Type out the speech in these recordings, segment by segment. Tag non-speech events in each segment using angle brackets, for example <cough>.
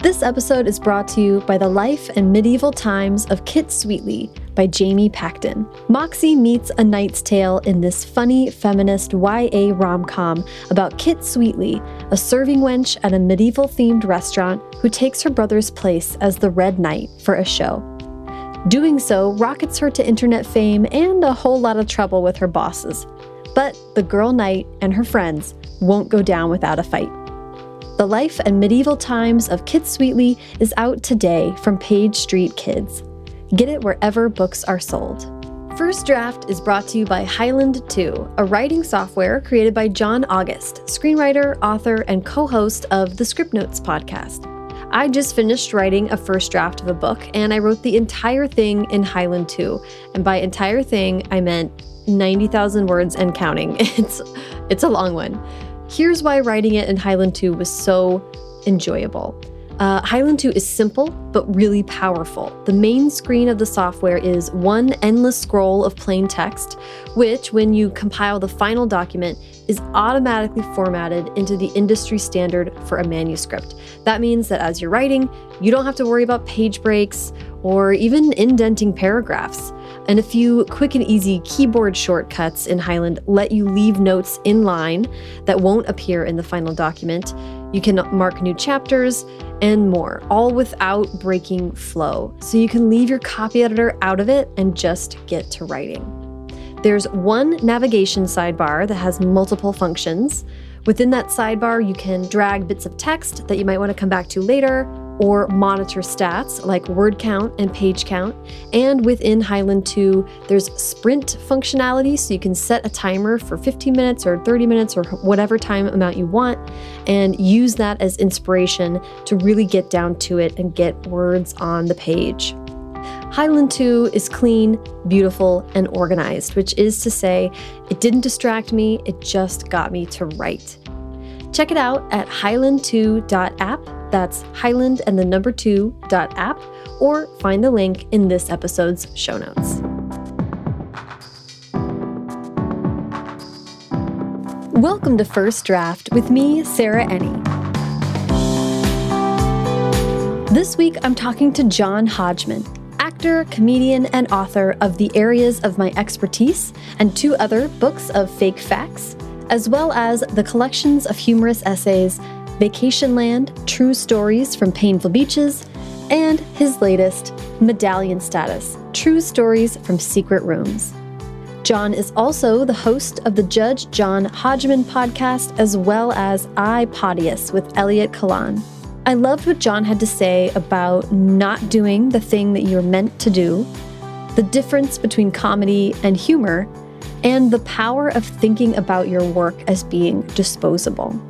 This episode is brought to you by The Life and Medieval Times of Kit Sweetly by Jamie Pacton. Moxie meets A Knight's Tale in this funny feminist YA rom com about Kit Sweetly, a serving wench at a medieval themed restaurant who takes her brother's place as the Red Knight for a show. Doing so rockets her to internet fame and a whole lot of trouble with her bosses. But the girl knight and her friends won't go down without a fight. The Life and Medieval Times of Kit Sweetly is out today from Page Street Kids. Get it wherever books are sold. First Draft is brought to you by Highland 2, a writing software created by John August, screenwriter, author, and co host of the Scriptnotes podcast. I just finished writing a first draft of a book, and I wrote the entire thing in Highland 2. And by entire thing, I meant 90,000 words and counting. <laughs> It's, it's a long one. Here's why writing it in Highland 2 was so enjoyable. Uh, Highland 2 is simple, but really powerful. The main screen of the software is one endless scroll of plain text, which, when you compile the final document, is automatically formatted into the industry standard for a manuscript. That means that as you're writing, you don't have to worry about page breaks or even indenting paragraphs. And a few quick and easy keyboard shortcuts in Highland let you leave notes in line that won't appear in the final document. You can mark new chapters and more, all without breaking flow. So you can leave your copy editor out of it and just get to writing. There's one navigation sidebar that has multiple functions. Within that sidebar, you can drag bits of text that you might want to come back to later or monitor stats like word count and page count. And within Highland 2, there's sprint functionality, so you can set a timer for 15 minutes or 30 minutes or whatever time amount you want and use that as inspiration to really get down to it and get words on the page. Highland 2 is clean, beautiful, and organized, which is to say, it didn't distract me, it just got me to write. Check it out at highland2.app that's Highland and the number two dot app, or find the link in this episode's show notes. Welcome to First Draft with me, Sarah Enni. This week, I'm talking to John Hodgman, actor, comedian, and author of The Areas of My Expertise and two other books of fake facts, as well as the collections of humorous essays Vacationland True Stories from Painful Beaches, and his latest, Medallion Status True Stories from Secret Rooms. John is also the host of the Judge John Hodgman podcast, as well as I Podius with Elliott Kalan. I loved what John had to say about not doing the thing that you're meant to do, the difference between comedy and humor, and the power of thinking about your work as being disposable.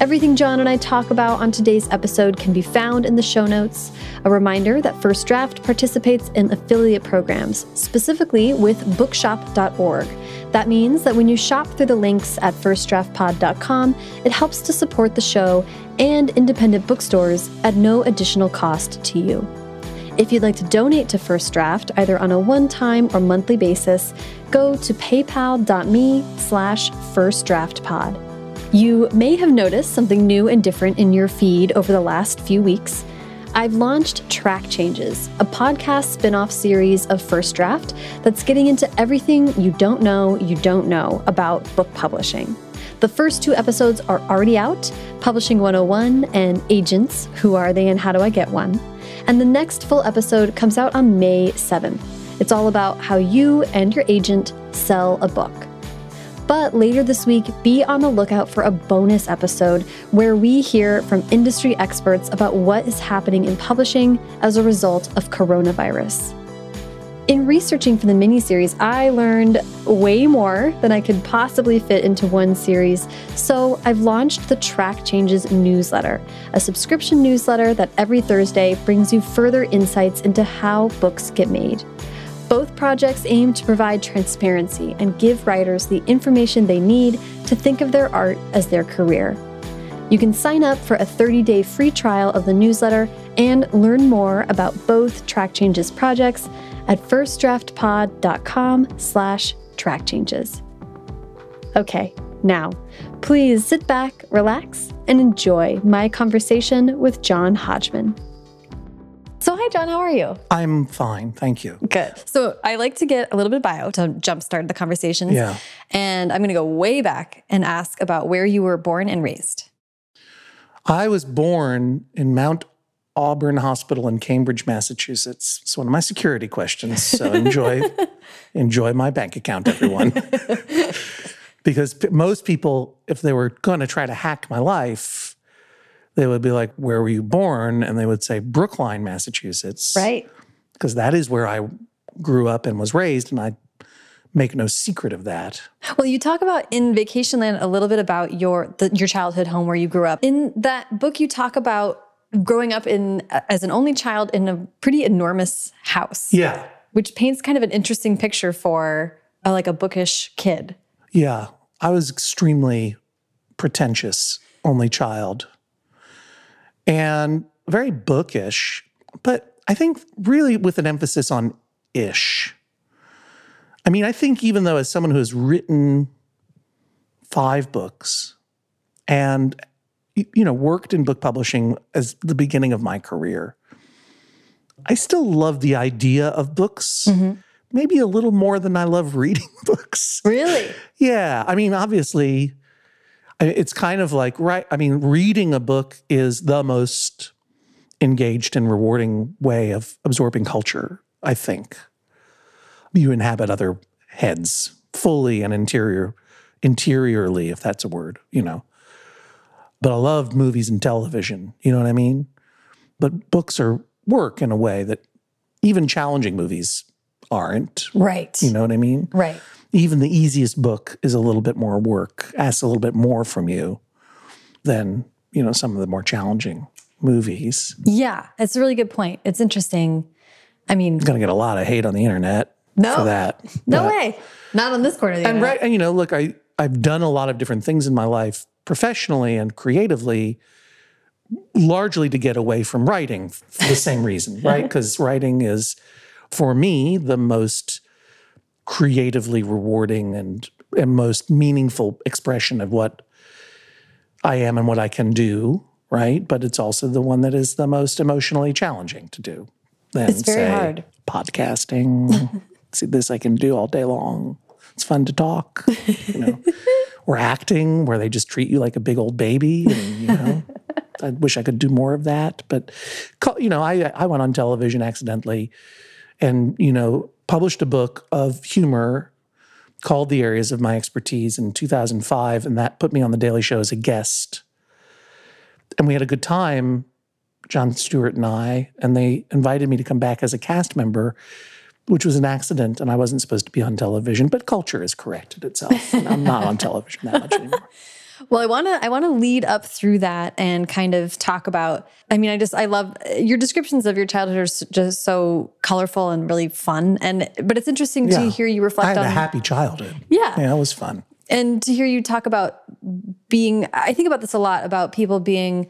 Everything John and I talk about on today's episode can be found in the show notes. A reminder that First Draft participates in affiliate programs, specifically with bookshop.org. That means that when you shop through the links at firstdraftpod.com, it helps to support the show and independent bookstores at no additional cost to you. If you'd like to donate to First Draft, either on a one-time or monthly basis, go to paypal.me slash firstdraftpod. You may have noticed something new and different in your feed over the last few weeks. I've launched Track Changes, a podcast spin off series of First Draft that's getting into everything you don't know you don't know about book publishing. The first two episodes are already out Publishing 101 and Agents Who Are They and How Do I Get One? And the next full episode comes out on May 7th. It's all about how you and your agent sell a book. But later this week, be on the lookout for a bonus episode where we hear from industry experts about what is happening in publishing as a result of coronavirus. In researching for the miniseries, I learned way more than I could possibly fit into one series, so I've launched the Track Changes newsletter, a subscription newsletter that every Thursday brings you further insights into how books get made. Both projects aim to provide transparency and give writers the information they need to think of their art as their career. You can sign up for a 30-day free trial of the newsletter and learn more about both Track Changes projects at firstdraftpod.com slash trackchanges. Okay, Now, please sit back, relax, and enjoy my conversation with John Hodgman. John, how are you? I'm fine. Thank you. Good. So, I like to get a little bit of bio to jumpstart the conversation. Yeah. And I'm going to go way back and ask about where you were born and raised. I was born in Mount Auburn Hospital in Cambridge, Massachusetts. It's one of my security questions. So <laughs> enjoy enjoy my bank account, everyone. <laughs> <laughs> because most people, if they were going to try to hack my life, they would be like, "Where were you born?" And they would say Brookline, Massachusetts, Right. Because that is where I grew up and was raised, and I make no secret of that. Well, you talk about in Vacationland a little bit about your the, your childhood home where you grew up. In that book, you talk about growing up in as an only child in a pretty enormous house, Yeah, which paints kind of an interesting picture for a, like a bookish kid. Yeah, I was extremely pretentious, only child, and very bookish, but I think really with an emphasis on ish. I mean, I think even though as someone who has written five books and you know worked in book publishing as the beginning of my career, I still love the idea of books. Mm-hmm. Maybe a little more than I love reading <laughs> books. Really? Yeah. I mean, obviously, it's kind of like, right. I mean, reading a book is the most engaged and rewarding way of absorbing culture, I think. You inhabit other heads fully and interior, interiorly, if that's a word, you know. But I love movies and television, you know what I mean? But books are work in a way that even challenging movies aren't. Right. You know what I mean? Right. even the easiest book is a little bit more work, asks a little bit more from you than, you know, some of the more challenging movies. Yeah, it's a really good point. It's interesting. I mean, Gonna get a lot of hate on the internet No. for that. no But- way. Not on this corner of the And internet. right, and you know, look, I I've done a lot of different things in my life professionally and creatively, largely to get away from writing for the same reason, right? <laughs> Because writing is, for me, the most creatively rewarding and and most meaningful expression of what I am and what I can do, right? But it's also the one that is the most emotionally challenging to do. Than, It's very say, hard. Podcasting. <laughs> See, this I can do all day long. It's fun to talk, you know. <laughs> or acting, where they just treat you like a big old baby, and you know. <laughs> I wish I could do more of that, but you know, I I went on television accidentally, and you know, published a book of humor called The Areas of My Expertise in 2005, and that put me on the Daily Show as a guest. And we had a good time, Jon Stewart and I, and they invited me to come back as a cast member, which was an accident, and I wasn't supposed to be on television, but culture has corrected itself. and I'm not on television that much anymore. <laughs> Well, I want to I want to lead up through that and kind of talk about I mean, I just I love your descriptions of your childhood are just so colorful and really fun and but it's interesting to hear you I reflect had on a happy childhood. Yeah. Yeah, it was fun. and to hear you talk about being I think about this a lot about people being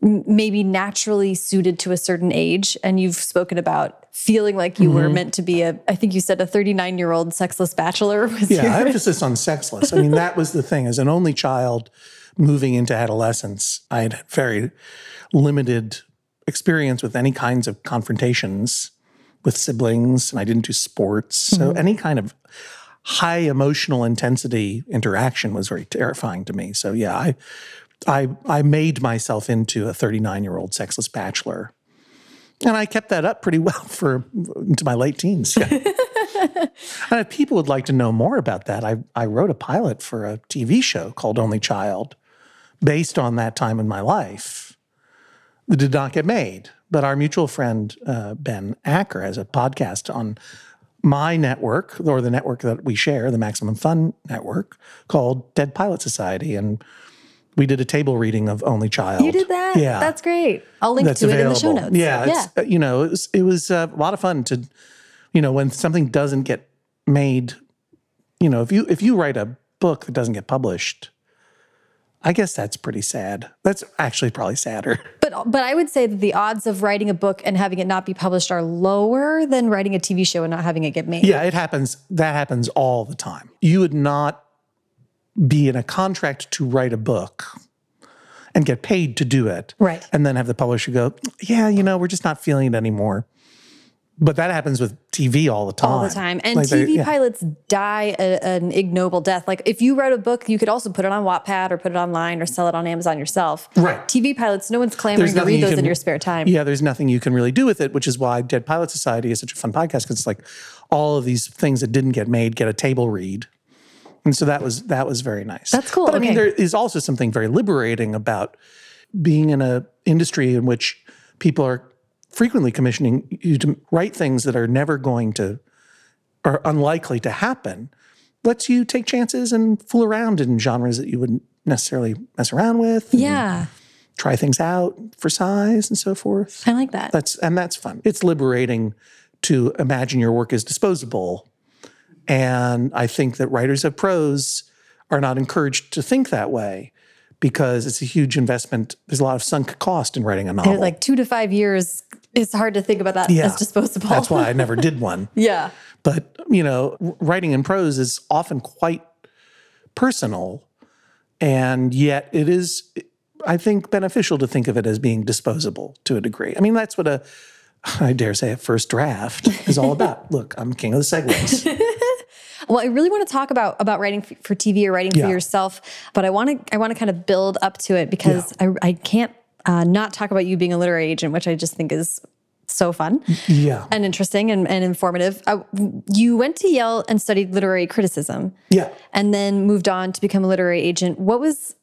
maybe naturally suited to a certain age and you've spoken about feeling like you Mm-hmm. were meant to be a I think you said a 39-year-old sexless bachelor <laughs> was Yeah, your- emphasis on sexless. I mean, that was the thing. As an only child moving into adolescence, I had very limited experience with any kinds of confrontations with siblings, and I didn't do sports. So any kind of high emotional intensity interaction was very terrifying to me. So yeah, I I I made myself into a 39-year-old sexless bachelor. And I kept that up pretty well for into my late teens. Yeah. <laughs> And if people would like to know more about that, I, I wrote a pilot for a TV show called Only Child based on that time in my life that did not get made. But our mutual friend, uh, Ben Acker, has a podcast on my network or the network that we share, the Maximum Fun Network, called Dead Pilot Society. And we did a table reading of Only Child. You did that? Yeah. That's great. I'll link That's to available. it in the show notes. Yeah, yeah. it's, you know, it was it was uh, a lot of fun to, you know, when something doesn't get made, you know, if you if you write a book that doesn't get published, I guess that's pretty sad. That's actually probably sadder. <laughs> But but I would say that the odds of writing a book and having it not be published are lower than writing a TV show and not having it get made. Yeah, it happens. That happens all the time. You would not be in a contract to write a book and get paid to do it. Right. And then have the publisher go, yeah, you know, we're just not feeling it anymore. But that happens with TV all the time. all the time. And Like TV yeah. pilots die a, an ignoble death. Like if you wrote a book, you could also put it on Wattpad or put it online or sell it on Amazon yourself. Right. TV pilots, no one's clamoring to read those in your spare time. Yeah, there's nothing you can really do with it, which is why Dead Pilot Society is such a fun podcast because it's like all of these things that didn't get made get a table read. And so that was that was very nice. That's cool, But I mean, there is also something very liberating about being in a industry in which people are frequently commissioning you to write things that are never going to are unlikely to happen. Lets you take chances and fool around in genres that you wouldn't necessarily mess around with. Yeah. Try things out for size and so forth. I like that. That's and that's fun. It's liberating to imagine your work is disposable. And I think that writers of prose are not encouraged to think that way because it's a huge investment. There's a lot of sunk cost in writing a novel. like two to five years, it's hard to think about that Yeah. as disposable. That's why I <laughs> never did one. yeah. But, you know, writing in prose is often quite personal. And yet it is, I think, beneficial to think of it as being disposable to a degree. I mean, that's what a, I dare say, a first draft is all about. <laughs> Look, I'm king of the segues. <laughs> Well, I really want to talk about about writing for TV or writing for yourself, but I want to I want to kind of build up to it because I I can't uh, not talk about you being a literary agent, which I just think is so fun Yeah. and interesting and, and informative. Uh, you went to Yale and studied literary criticism, Yeah. and then moved on to become a literary agent. What was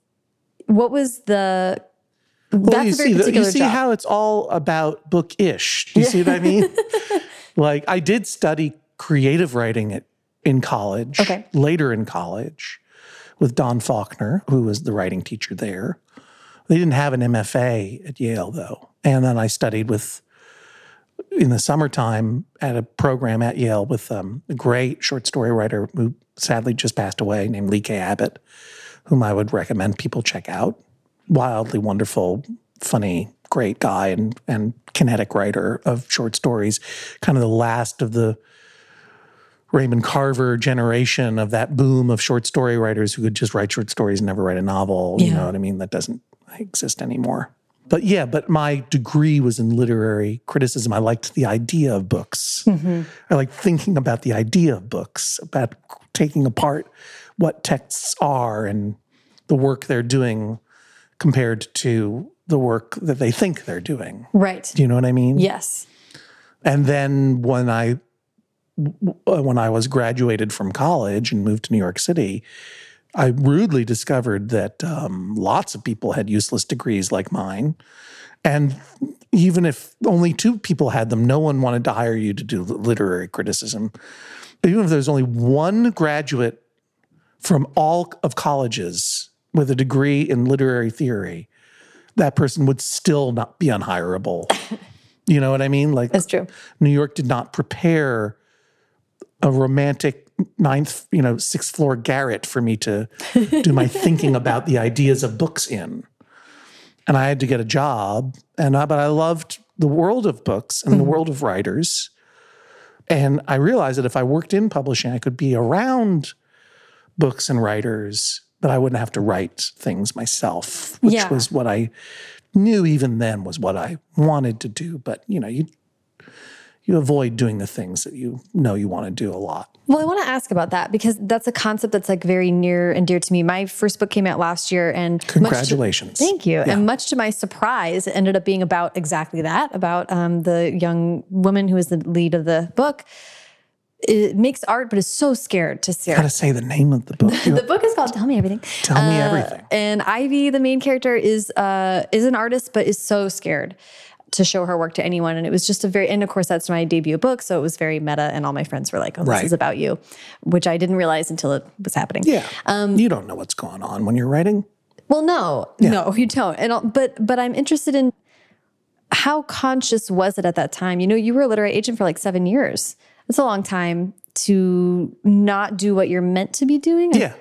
what was the Well, that's you a very see, you see job. how it's all about book-ish. Do you see what I mean? <laughs> like I did study creative writing at in college. Okay. Later in college, with Don Faulkner, who was the writing teacher there. They didn't have an MFA at Yale though, and then I studied with in the summertime at a program at Yale with um, a great short story writer who sadly just passed away named Lee K. Abbott, whom I would recommend people check out. Wildly wonderful, funny, great guy and and kinetic writer of short stories, kind of the last of the Raymond Carver generation of that boom of short story writers who could just write short stories and never write a novel. You know what I mean? That doesn't exist anymore. But yeah, but my degree was in literary criticism. I liked the idea of books. Mm-hmm. I like thinking about the idea of books, about taking apart what texts are and the work they're doing compared to the work that they think they're doing. right? Do you know what I mean? Yes. And then when I when I was graduated from college and moved to New York City, I rudely discovered that um, lots of people had useless degrees like mine, and even if only two people had them, no one wanted to hire you to do literary criticism. Even if there's only one graduate from all of colleges with a degree in literary theory, that person would still not be unhirable. <laughs> you know what I mean? Like That's true. New York did not prepare a romantic ninth, you know, sixth floor garret for me to do my <laughs> thinking about the ideas of books in. And I had to get a job, and I, but I loved the world of books and the mm-hmm. world of writers. And I realized that if I worked in publishing, I could be around books and writers, but I wouldn't have to write things myself, which Yeah. was what I knew even then was what I wanted to do. But you know, you you avoid doing the things that you know you want to do a lot. Well, I want to ask about that because that's a concept that's like very near and dear to me. My first book came out last year, and much to- Congratulations. thank you. And much to my surprise, it ended up being about exactly that about um, the young woman who is the lead of the book. It makes art, but is so scared to Got share. to say the name of the book. <laughs> The book is called "Tell Me Everything." tell me everything. And Ivy, the main character, is uh, is an artist, but is so scared to show her work to anyone. And it was just a very, and of course, that's my debut book, so it was very meta. And all my friends were like, "Oh, this Right. is about you," which I didn't realize until it was happening. Yeah. Um, you don't know what's going on when you're writing. Well, no, no, you don't. And I'll- but but I'm interested in how conscious was it at that time? You know, you were a literary agent for like seven years. That's a long time to not do what you're meant to be doing. Yeah.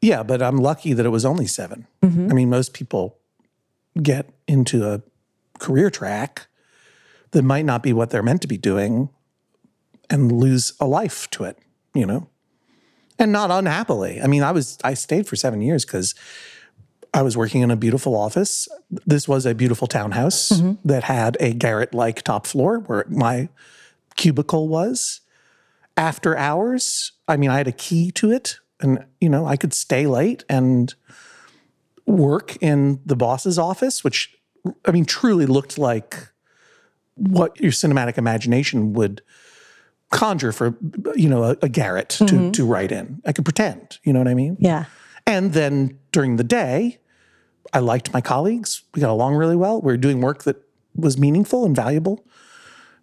Yeah, but I'm lucky that it was only 7 Mm-hmm. I mean, most people get into a career track that might not be what they're meant to be doing and lose a life to it, you know? and not unhappily. I mean, I was I stayed for seven years because I was working in a beautiful office. This was a beautiful townhouse mm-hmm. that had a garret-like top floor where my cubicle was. After hours, I mean, I had a key to it, and you know, I could stay late and work in the boss's office, which I mean, truly looked like what your cinematic imagination would conjure for you know a, a garret to mm-hmm. to write in. I could pretend, you know what I mean? Yeah. And then during the day, I liked my colleagues. We got along really well. We were doing work that was meaningful and valuable.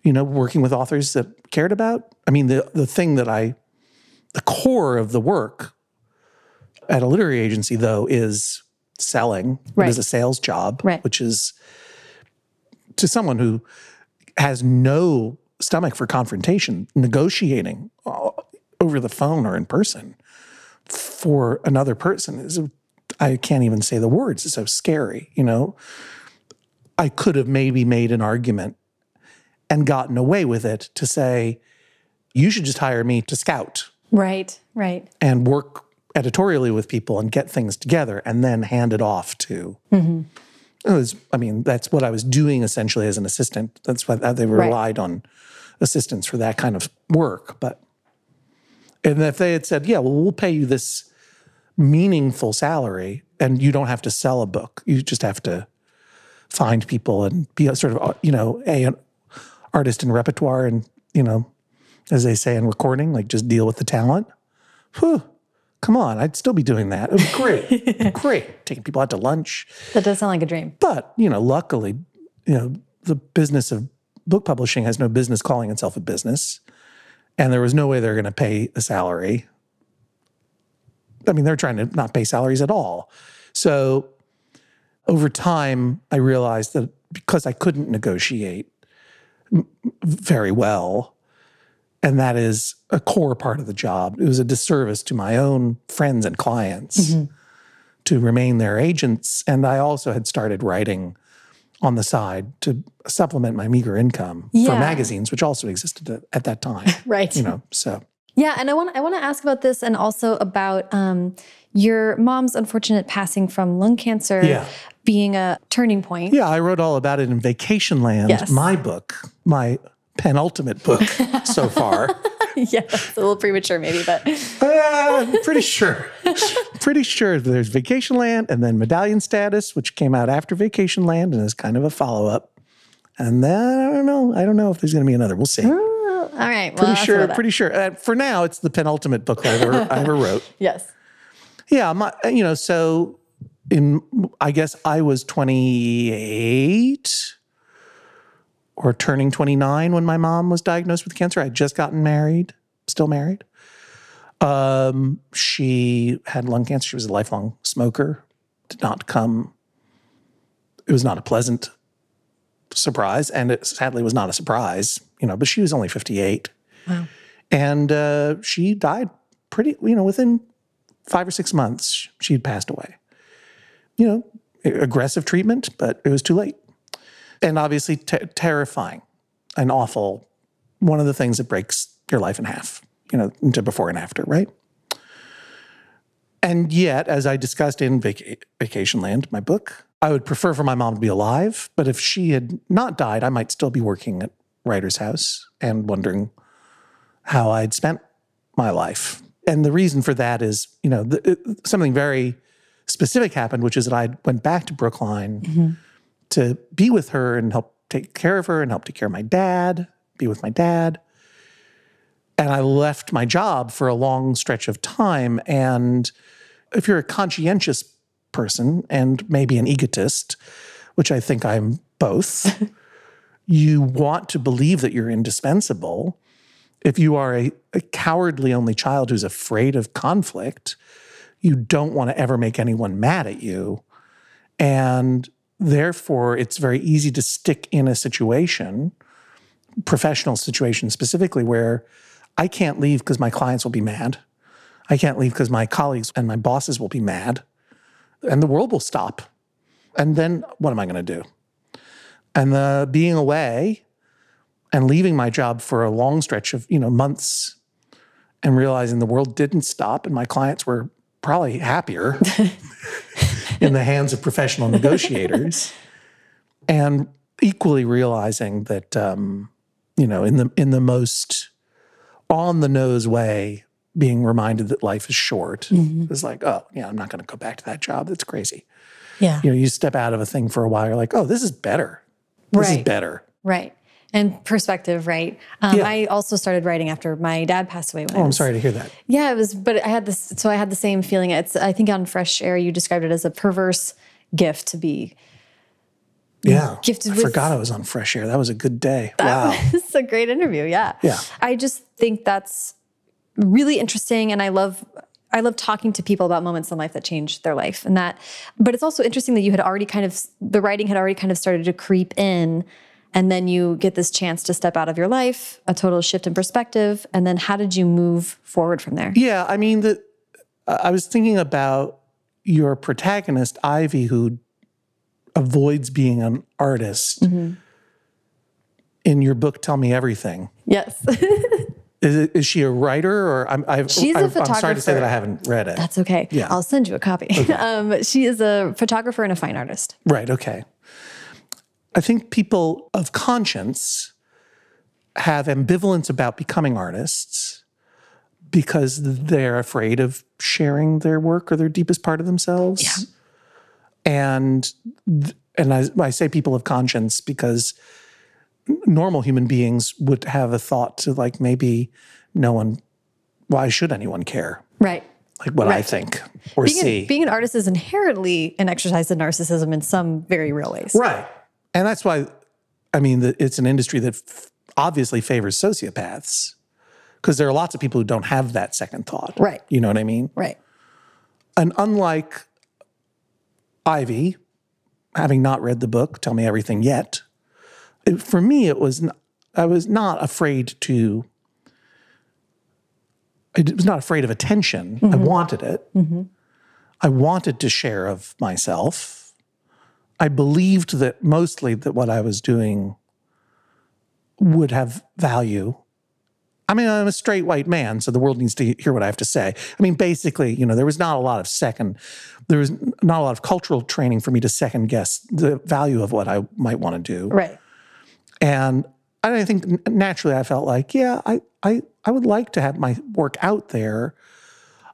You know, working with authors that cared about. I mean, the the thing that I, the core of the work at a literary agency, though, is selling. Right. Is a sales job, Right. which is to someone who has no stomach for confrontation, negotiating uh, over the phone or in person for another person is I can't even say the words. It's so scary, you know. I could have maybe made an argument and gotten away with it to say, you should just hire me to scout Right. Right. and work editorially with people and get things together and then hand it off to. It was, I mean, that's what I was doing essentially as an assistant. That's why they relied on assistants for that kind of work. But and if they had said, "Yeah, well, we'll pay you this meaningful salary, and you don't have to sell a book. You just have to find people and be a sort of, uh, you know, a an artist in repertoire, and you know, as they say in recording, like just deal with the talent." Whew, come on, I'd still be doing that. It was great, <laughs> great, taking people out to lunch. That does sound like a dream. But, you know, luckily, you know, the business of book publishing has no business calling itself a business. And there was no way they're going to pay a salary. I mean, they're trying to not pay salaries at all. So over time, I realized that because I couldn't negotiate very well, and that is a core part of the job, it was a disservice to my own friends and clients to remain their agents. And I also had started writing on the side to supplement my meager income Yeah. for magazines, which also existed at, at that time. <laughs> Right. You know, so Yeah, and I want I want to ask about this and also about um, your mom's unfortunate passing from lung cancer Yeah. being a turning point. yeah, I wrote all about it in Vacationland, Yes. my book, my penultimate book so far. <laughs> yeah, it's a little premature maybe, but Uh, I'm pretty sure. pretty sure there's Vacationland and then Medallion Status, which came out after Vacationland and is kind of a follow up. And then I don't know. I don't know if there's going to be another. We'll see. all right. Well, pretty sure. Pretty sure. Uh, for now, it's the penultimate book I ever, I ever wrote. <laughs> yes. Yeah, my, you know, so in I guess I was 28 or turning 29 when my mom was diagnosed with cancer. I'd just gotten married, still married. Um, she had lung cancer. She was a lifelong smoker. Did not come. It was not a pleasant surprise, and it sadly was not a surprise. You know, but she was only 58, Wow. and uh, she died pretty. You know, within five or six months, she had passed away. You know, aggressive treatment, but it was too late. And obviously, te- terrifying and awful. One of the things that breaks your life in half, you know, into before and after, right? And yet, as I discussed in Vac- Vacationland, my book, I would prefer for my mom to be alive. But if she had not died, I might still be working at Writers House and wondering how I'd spent my life. And the reason for that is, you know, the, it- something very specific happened, which is that I went back to Brookline mm-hmm. To be with her and help take care of her and help take care of my dad, be with my dad. And I left my job for a long stretch of time. And if you're a conscientious person and maybe an egotist, which I think I'm both, <laughs> you want to believe that you're indispensable. If you are a, a cowardly only child who's afraid of conflict, you don't want to ever make anyone mad at you. And therefore, it's very easy to stick in a situation, professional situation specifically, where I can't leave because my clients will be mad. I can't leave because my colleagues and my bosses will be mad, and the world will stop. And then what am I going to do? And the being away and leaving my job for a long stretch of you know months and realizing the world didn't stop and my clients were probably happier <laughs> in the hands of professional negotiators. <laughs> and equally realizing that, um, you know, in the in the most on the nose way, being reminded that life is short Mm-hmm. is like, oh, yeah, I'm not going to go back to that job. That's crazy. Yeah. You know, you step out of a thing for a while, you're like, oh, this is better. This is better. Right. And perspective, right? Um, Yeah. I also started writing after my dad passed away. When I Oh, I'm sorry to hear that. Yeah, it was, but I had this. So I had the same feeling. It's. I think on Fresh Air, you described it as a perverse gift to be. Yeah. Gifted I with- forgot I was on Fresh Air. That was a good day. Wow. <laughs> it's a great interview. Yeah. Yeah. I just think that's really interesting, and I love. I love talking to people about moments in life that changed their life, and that. But it's also interesting that you had already kind of the writing had already kind of started to creep in, and then you get this chance to step out of your life, a total shift in perspective, and then how did you move forward from there? Yeah, I mean the I was thinking about your protagonist Ivy who avoids being an artist. Mm-hmm. In your book Tell Me Everything. Yes. <laughs> Is, it, is she a writer or I'm I've, She's a I'm, I'm sorry to say that I haven't read it. That's okay. Yeah. I'll send you a copy. <laughs> um, she is a photographer and a fine artist. Right, okay. I think people of conscience have ambivalence about becoming artists because they're afraid of sharing their work or their deepest part of themselves. Yeah. And and I, I say people of conscience because normal human beings would have a thought to like maybe no one why should anyone care Right. like what I think or Being, see an, being an artist is inherently an exercise in narcissism in some very real ways. Right. And that's why, I mean, the, it's an industry that f- obviously favors sociopaths because there are lots of people who don't have that second thought. Right. You know what I mean? Right. And unlike Ivy, having not read the book, Tell Me Everything Yet, it, for me, it was, n- I was not afraid to, I was not afraid of attention. I mm-hmm. wanted it. Mm-hmm. I wanted to share of myself. I believed that mostly that what I was doing would have value. I mean, I'm a straight white man, so the world needs to hear what I have to say. I mean, basically, you know, there was not a lot of second, there was not a lot of cultural training for me to second guess the value of what I might want to do. Right. And I think naturally I felt like, yeah, I, I, I would like to have my work out there,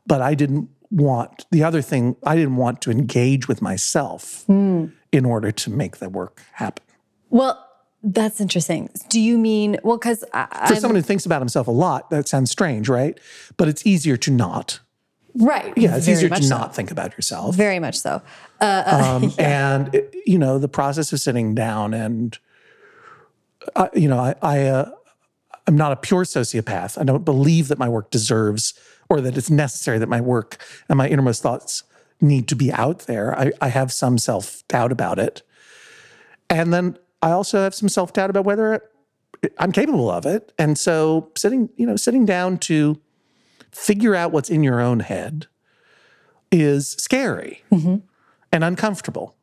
but I didn't want the other thing, I didn't want to engage with myself hmm. In order to make the work happen. Well, that's interesting. Do you mean, well, because For someone who thinks about himself a lot, that sounds strange, right? But it's easier to not. right. Yeah, it's very easier to so. not think about yourself. Very much so. um, <laughs> and it- you know the process of sitting down and uh, you know I, I uh, I'm not a pure sociopath. I don't believe that my work deserves or that it's necessary that my work and my innermost thoughts need to be out there. I, I have some self doubt about it, and then I also have some self doubt about whether I'm capable of it. And so sitting you know sitting down to figure out what's in your own head is scary mm-hmm. and uncomfortable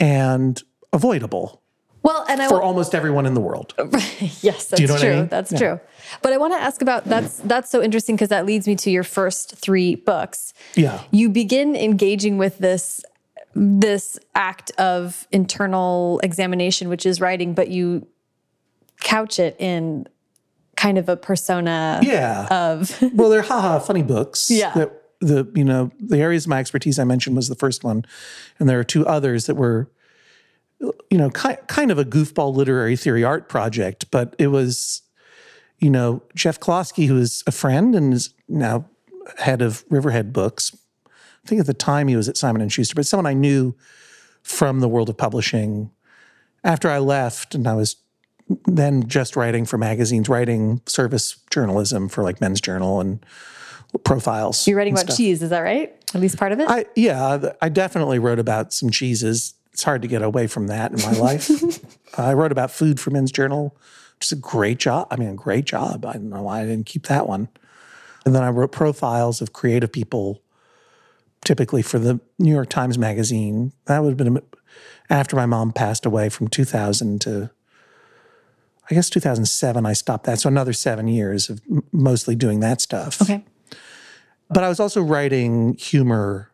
and avoidable Well, and I for almost everyone in the world. <laughs> yes, that's you know what I true. mean? That's Yeah. true. But I want to ask about that's that's so interesting because that leads me to your first three books. Yeah. You begin engaging with this this act of internal examination, which is writing, but you couch it in kind of a persona Yeah. of <laughs> well, they're haha funny books. Yeah. That the you know the areas of my expertise I mentioned was the first one, and there are two others that were, you know, ki- kind of a goofball literary theory art project, but it was, you know, Jeff Kloske, who is a friend and is now head of Riverhead Books. I think at the time he was at Simon and Schuster, but someone I knew from the world of publishing. After I left, and I was then just writing for magazines, writing service journalism for like Men's Journal and profiles. you're writing about stuff. cheese. Is that right? At least part of it. I yeah, I definitely wrote about some cheeses. It's hard to get away from that in my life. <laughs> I wrote about food for Men's Journal, which is a great job. I mean, a great job. I don't know why I didn't keep that one. And then I wrote profiles of creative people, typically for the New York Times Magazine. That would have been after my mom passed away from 2000 to, I guess 2007, I stopped that. So another seven years of mostly doing that stuff. Okay. But I was also writing humor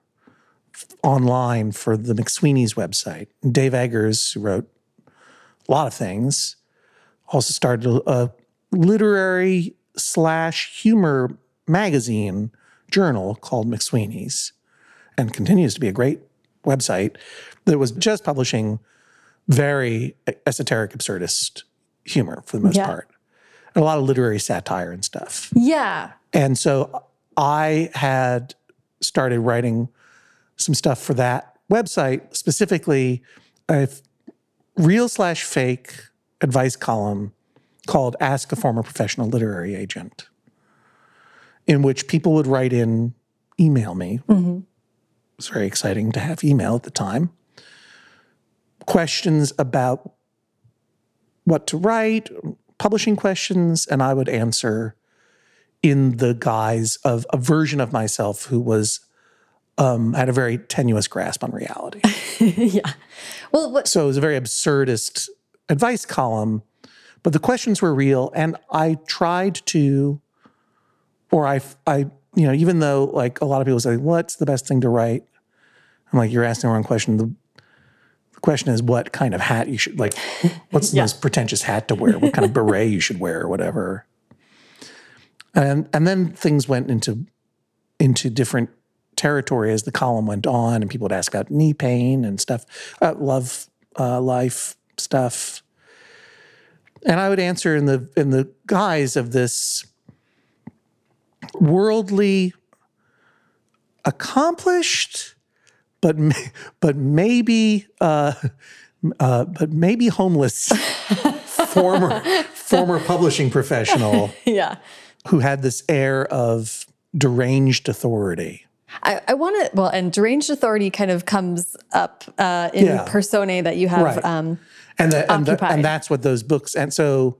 online for the McSweeney's website. Dave Eggers, who wrote a lot of things, also started a, literary slash humor magazine journal called McSweeney's and continues to be a great website that was just publishing very esoteric, absurdist humor for the most Yeah. part. And a lot of literary satire and stuff. Yeah. And so I had started writing some stuff for that website, specifically a real slash fake advice column called Ask a Former Professional Literary Agent, in which people would write in, email me. Mm-hmm. It was very exciting to have email at the time. Questions about what to write, publishing questions, and I would answer in the guise of a version of myself who was um, had a very tenuous grasp on reality. <laughs> yeah. Well, what, so it was a very absurdist advice column, but the questions were real, and I tried to, or I, I, you know, even though like a lot of people say, "What's the best thing to write?" I'm like, "You're asking the wrong question." The, the question is, what kind of hat you should like? <laughs> What's the Yeah. most pretentious hat to wear? What kind of beret you should wear, or whatever. And and then things went into into different territory as the column went on, and people would ask about knee pain and stuff, uh, love uh, life stuff, and I would answer in the in the guise of this worldly, accomplished, but but maybe uh, uh, but maybe homeless <laughs> former former publishing professional <laughs> yeah. who had this air of deranged authority. I, I want to, well, and deranged authority kind of comes up uh, in Yeah. personae that you have. Right. Um, and the, and, the, and that's what those books and so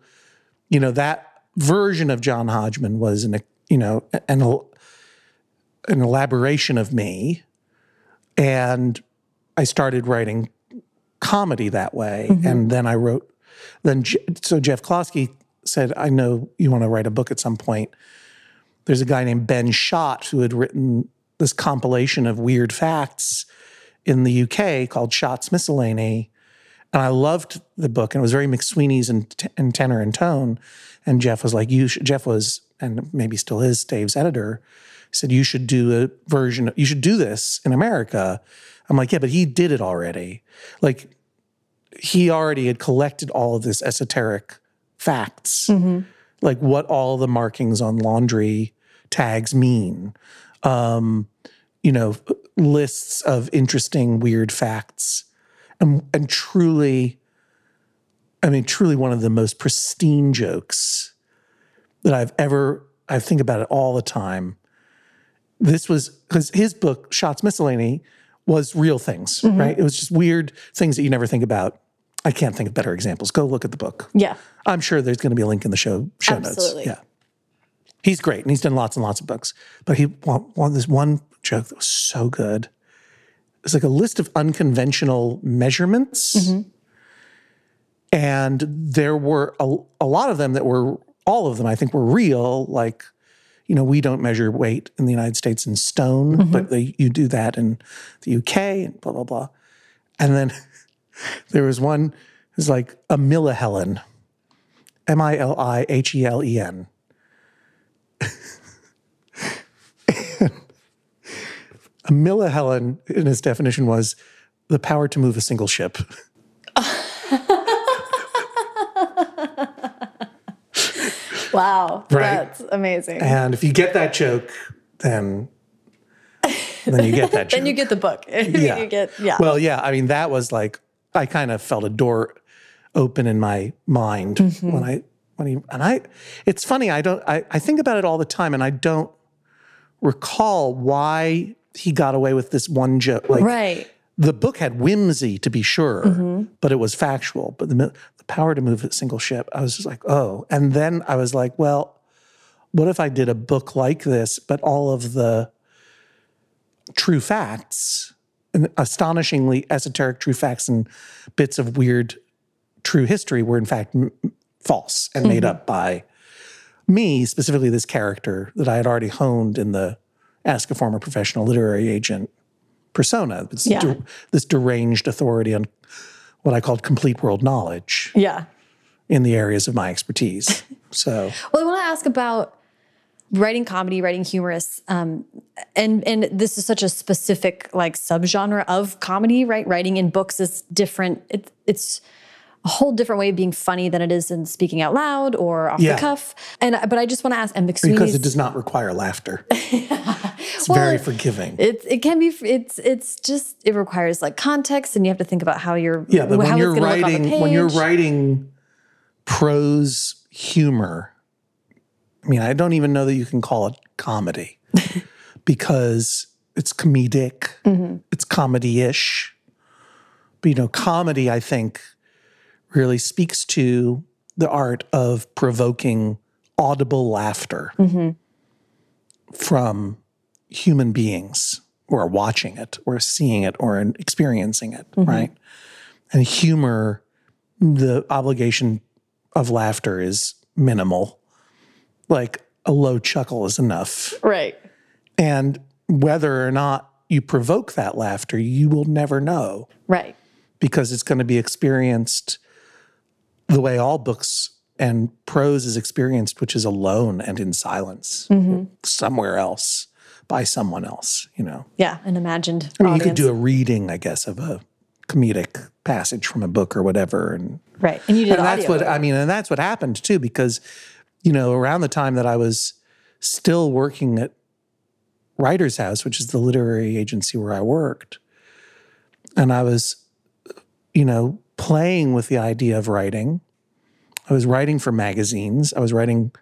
you know that version of John Hodgman was an you know an an elaboration of me and I started writing comedy that way and then I wrote then so Jeff Kloske said I know you want to write a book at some point there's a guy named Ben Schott who had written this compilation of weird facts in the UK called Schott's Miscellany and I loved the book, and it was very McSweeney's in, in tenor and tone. And Jeff was like, "You should." Jeff was, and maybe still is, Dave's editor. He said, "You should do a version. You should do this in America." I'm like, "Yeah, but he did it already. Like, he already had collected all of this esoteric facts, mm-hmm. like what all the markings on laundry tags mean." Um, you know, lists of interesting, weird facts and, and truly, I mean, truly one of the most pristine jokes that I've ever, I think about it all the time. This was because his book, Schott's Miscellany, was real things, right? It was just weird things that you never think about. I can't think of better examples. Go look at the book. yeah. I'm sure there's going to be a link in the show show Absolutely. notes. Yeah, he's great, and he's done lots and lots of books. But he one, one this one joke that was so good. It's like a list of unconventional measurements, mm-hmm. and there were a, a lot of them that were all of them. I think were real. Like, you know, we don't measure weight in the United States in stone, mm-hmm. but they, you do that in the UK and blah blah blah. And then <laughs> there was one. It's like a millihelen. M I L I H E L E N. <laughs> A millihelen, in his definition, was the power to move a single ship. <laughs> Wow. Right. That's amazing. And if you get that joke, then then you get that joke. <laughs> then you get the book. yeah. you get, yeah. Well, yeah. I mean, that was like I kind of felt a door open in my mind Mm-hmm. when I when he and I. It's funny. I don't. I, I think about it all the time, and I don't recall why he got away with this one joke. Like right. the book had whimsy, to be sure, Mm-hmm. but it was factual. But the the power to move a single ship, I was just like, oh. And then I was like, well, what if I did a book like this, but all of the true facts, and astonishingly esoteric true facts and bits of weird true history were in fact m- false and made up by me, specifically this character that I had already honed in the Ask a Former Professional Literary Agent persona. This, Yeah. de- this deranged authority on what I called complete world knowledge Yeah. in the areas of my expertise. <laughs> So, Well, I want to ask about writing comedy, writing humorous, um, and and this is such a specific like subgenre of comedy, right? Writing in books is different. It, it's a whole different way of being funny than it is in speaking out loud or off Yeah. the cuff. And but I just want to ask, and because it does not require laughter, <laughs> it's very forgiving. It, it can be it's it's just it requires like context and you have to think about how you're Yeah, but when you're it's gonna look on the writing when you're writing prose humor, I mean, I don't even know that you can call it comedy <laughs> because it's comedic, Mm-hmm. it's comedy-ish. But you know, comedy, I think, really speaks to the art of provoking audible laughter Mm-hmm. from human beings who are watching it or seeing it or experiencing it, Mm-hmm. right? And humor, the obligation of laughter is minimal. Like a low chuckle is enough. right. And whether or not you provoke that laughter, you will never know Right. because it's going to be experienced the way all books and prose is experienced, which is alone and in silence, mm-hmm. somewhere else by someone else, you know. Yeah, an imagined I mean, you could do a reading, I guess, of a comedic passage from a book or whatever. And, right. And you did and that's what, I mean, and that's what happened too, because, you know, around the time that I was still working at Writers House, which is the literary agency where I worked, and I was, you know, playing with the idea of writing. I was writing for magazines. I was writing,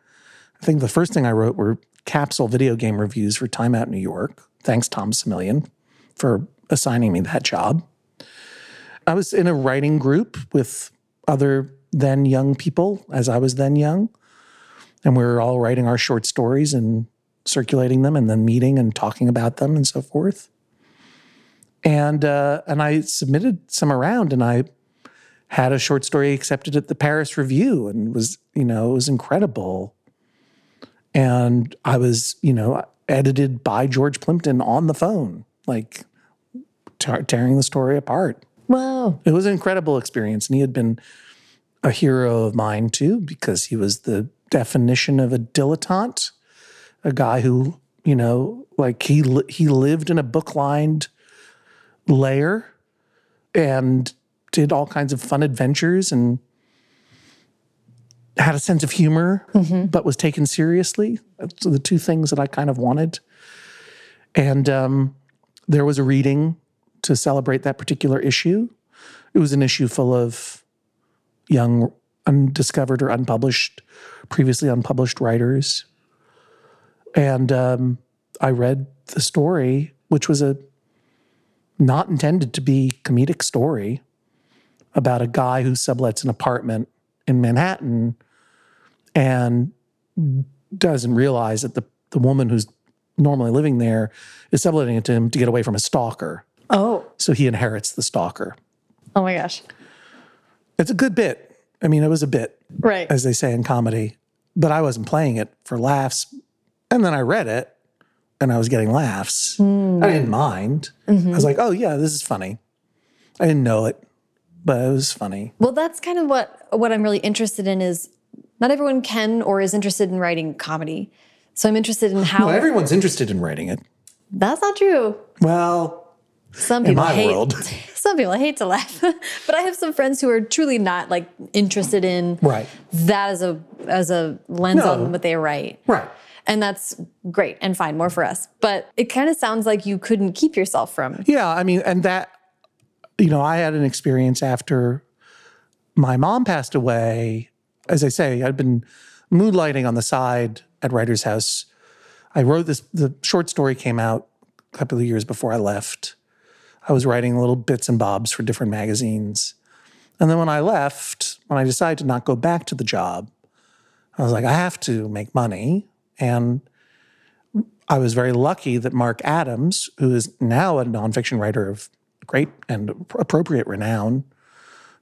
I think the first thing I wrote were capsule video game reviews for Time Out New York. Thanks, Tom Similian, for assigning me that job. I was in a writing group with other then young people, as I was then young. And we were all writing our short stories and circulating them and then meeting and talking about them and so forth. And uh, and I submitted some around and I had a short story accepted at the Paris Review and was, you know, it was incredible. And I was, you know, edited by George Plimpton on the phone, like tar- tearing the story apart. Wow. It was an incredible experience. And he had been a hero of mine too, because he was the definition of a dilettante, a guy who, you know, like he, li- he lived in a book lined lair and did all kinds of fun adventures and had a sense of humor, but was taken seriously. That's the two things that I kind of wanted. And um, there was a reading to celebrate that particular issue. It was an issue full of young, undiscovered or unpublished, previously unpublished writers. And um, I read the story, which was a not intended to be comedic story about a guy who sublets an apartment in Manhattan and doesn't realize that the, the woman who's normally living there is subletting it to him to get away from a stalker. Oh. So he inherits the stalker. Oh my gosh. It's a good bit. I mean, it was a bit, Right. as they say in comedy, but I wasn't playing it for laughs. And then I read it and I was getting laughs. Hmm. I didn't mind. Mm-hmm. I was like, oh, yeah, this is funny. I didn't know it, but it was funny. Well, that's kind of what what I'm really interested in is not everyone can or is interested in writing comedy. So I'm interested in how Well, everyone's interested in writing it. that's not true. Well, Some in people my hate world. <laughs> some people hate to laugh. <laughs> but I have some friends who are truly not like interested in Right. that as a as a lens No. on what they write. Right. And that's great and fine, more for us. But it kind of sounds like you couldn't keep yourself from. Yeah, I mean, and that, you know, I had an experience after my mom passed away. As I say, I'd been moonlighting on the side at Writers House. I wrote this, the short story came out a couple of years before I left. I was writing little bits and bobs for different magazines. And then when I left, when I decided to not go back to the job, I was like, I have to make money. And I was very lucky that Mark Adams, who is now a nonfiction writer of great and appropriate renown,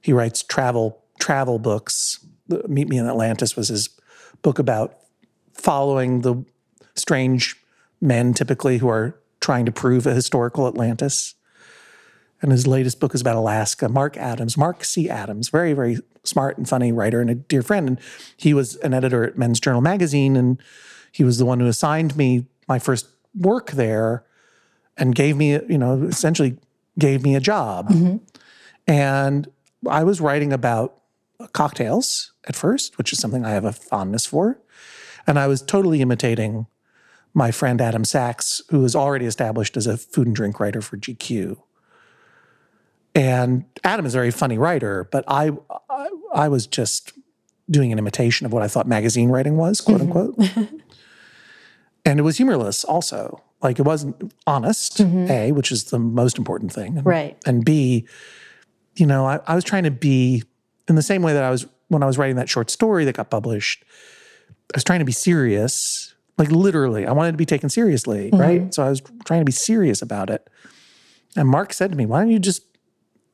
he writes travel travel books Meet Me in Atlantis was his book about following the strange men typically who are trying to prove a historical Atlantis. And his latest book is about Alaska. Mark Adams, Mark C. Adams, very, very smart and funny writer and a dear friend. And he was an editor at Men's Journal magazine. And he was the one who assigned me my first work there and gave me, you know, essentially gave me a job. Mm-hmm. And I was writing about cocktails at first, which is something I have a fondness for. And I was totally imitating my friend Adam Sachs, who was already established as a food and drink writer for GQ. And Adam is a very funny writer, but I, I, I was just doing an imitation of what I thought magazine writing was, quote mm-hmm. unquote. <laughs> and it was humorless also. Like it wasn't honest, mm-hmm. A, which is the most important thing. And, right. And B, you know, I, I was trying to be in the same way that I was when I was writing that short story that got published. I was trying to be serious, like literally. I wanted to be taken seriously, mm-hmm. right? So I was trying to be serious about it. And Mark said to me, "Why don't you just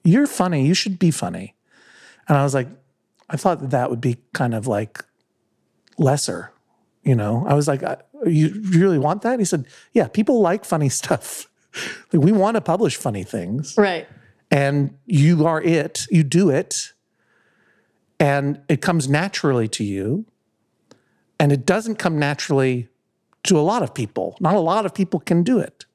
you're funny. You should be funny. And I was like, I thought that that would be kind of like lesser, you know? I was like, you really want that? He said, yeah, people like funny <laughs> stuff. like, we want to publish funny things. Right. And you are it, you do it, and it comes naturally to you. And it doesn't come naturally to a lot of people. Not a lot of people can do it.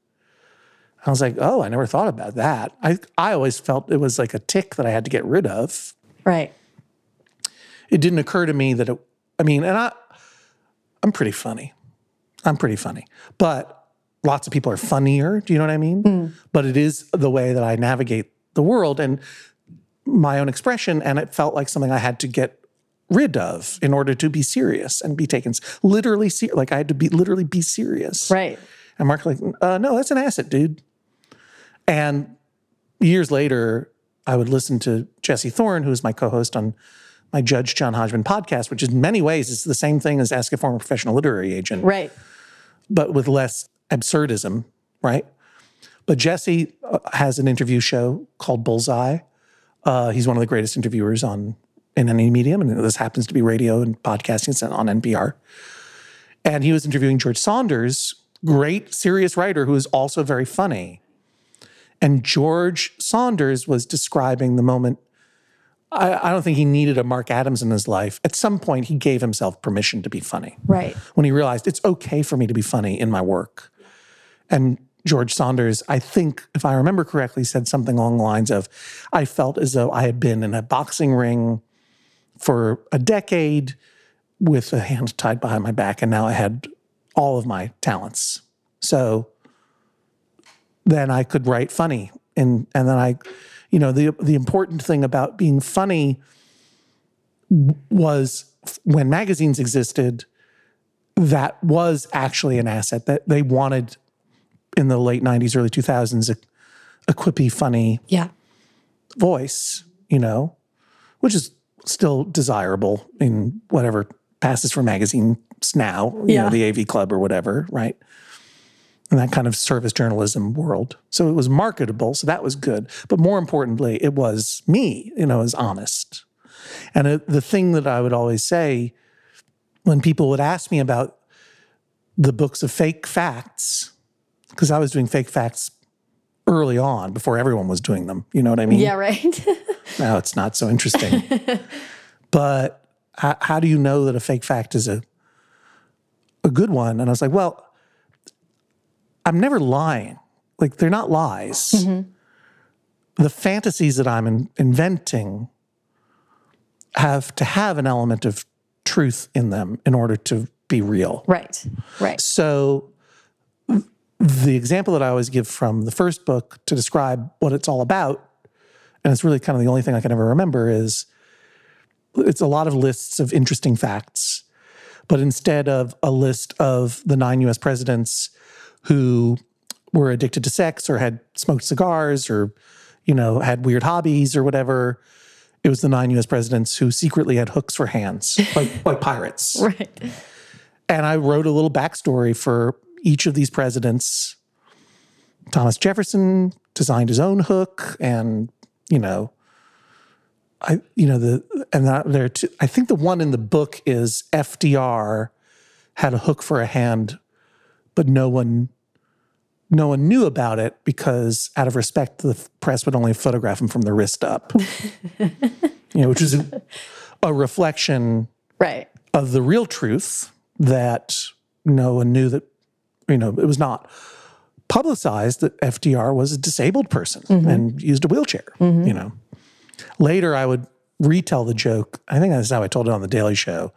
I was like, oh, I never thought about that. I, I always felt it was like a tick that I had to get rid of. Right. It didn't occur to me that it, I mean, and I, I'm pretty funny. I'm pretty funny. But lots of people are funnier. Do you know what I mean? Mm. But it is the way that I navigate the world and my own expression. And it felt like something I had to get rid of in order to be serious and be taken literally serious. Like I had to be literally be serious. Right. And Mark like, uh, no, that's an asset, dude. And years later, I would listen to Jesse Thorn, who's my co-host on my Judge John Hodgman podcast, which in many ways is the same thing as Ask a Former Professional Literary Agent. Right. But with less absurdism, right? But Jesse uh, has an interview show called Bullseye. Uh, he's one of the greatest interviewers on in any medium, and this happens to be radio and podcasting. It's on NPR. And he was interviewing George Saunders, great serious writer who is also very funny. And George Saunders was describing the moment. I, I, don't think he needed a Mark Adams in his life. At some point, he gave himself permission to be funny. Right. When he realized it's okay for me to be funny in my work. And George Saunders, I think, if I remember correctly, said something along the lines of I felt as though I had been in a boxing ring for a decade with a hand tied behind my back, and now I had all of my talents. So then I could write funny. And and then I, you know, the the important thing about being funny was when magazines existed, that was actually an asset that they wanted in the late 90s, early 2000s, a, a quippy, funny yeah. voice, you know, which is still desirable in whatever passes for magazines now, you yeah. know, the AV Club or whatever, right? In that kind of service journalism world. So it was marketable, so that was good. But more importantly, it was me, you know, as honest. And it, the thing that I would always say when people would ask me about the books of fake facts, because I was doing fake facts early on before everyone was doing them. You know what I mean? Yeah, right. <laughs> now it's not so interesting. but how, how do you know that a fake fact is a a good one? And I was like, well, I'm never lying. Like they're not lies. Mm-hmm. The fantasies that I'm in, inventing have to have an element of truth in them in order to be real. Right. Right. So the example that I always give from the first book to describe what it's all about, and it's really kind of the only thing I can ever remember, is it's a lot of lists of interesting facts. But instead of a list of the nine US presidents who were addicted to sex or had smoked cigars or, you know, had weird hobbies or whatever. It was the nine US presidents who secretly had hooks for hands, <laughs> like, like pirates. Right. And I wrote a little backstory for each of these presidents. Thomas Jefferson designed his own hook, and, you know, I, you know, the and that there. I think the one in the book is FDR had a hook for a hand, but no one, no one knew about it because, out of respect, the press would only photograph him from the wrist up. <laughs> you know, which is a, a reflection Right. of the real truth that no one knew that, you know, it was not publicized that FDR was a disabled person mm-hmm. and used a wheelchair, mm-hmm. you know. Later, I would retell the joke. I think that's how I told it on the Daily Show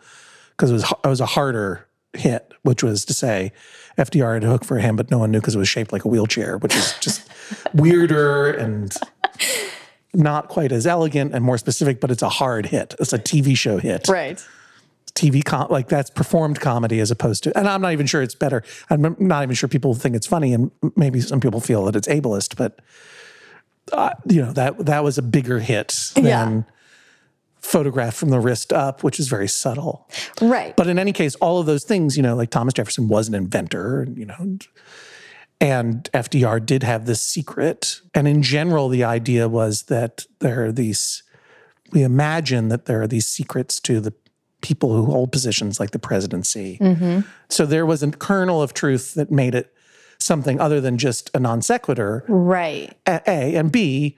because it was it was a harder hit, which was to say FDR had a hook for him, but no one knew because it was shaped like a wheelchair, which is just <laughs> weirder and not quite as elegant and more specific. But it's a hard hit. It's a TV show hit. Right. TV com- like that's performed comedy as opposed to, and I'm not even sure it's better. I'm not even sure people think it's funny, and maybe some people feel that it's ableist, but uh, you know that that was a bigger hit than Yeah. Photograph from the wrist up, which is very subtle. Right. But in any case, all of those things, you know, like Thomas Jefferson was an inventor, and, you know, and- FDR did have this secret. And in general, the idea was that there are these, we imagine that there are these secrets to the people who hold positions like the presidency. Mm-hmm. So there was a kernel of truth that made it something other than just a non sequitur. right. A, and B,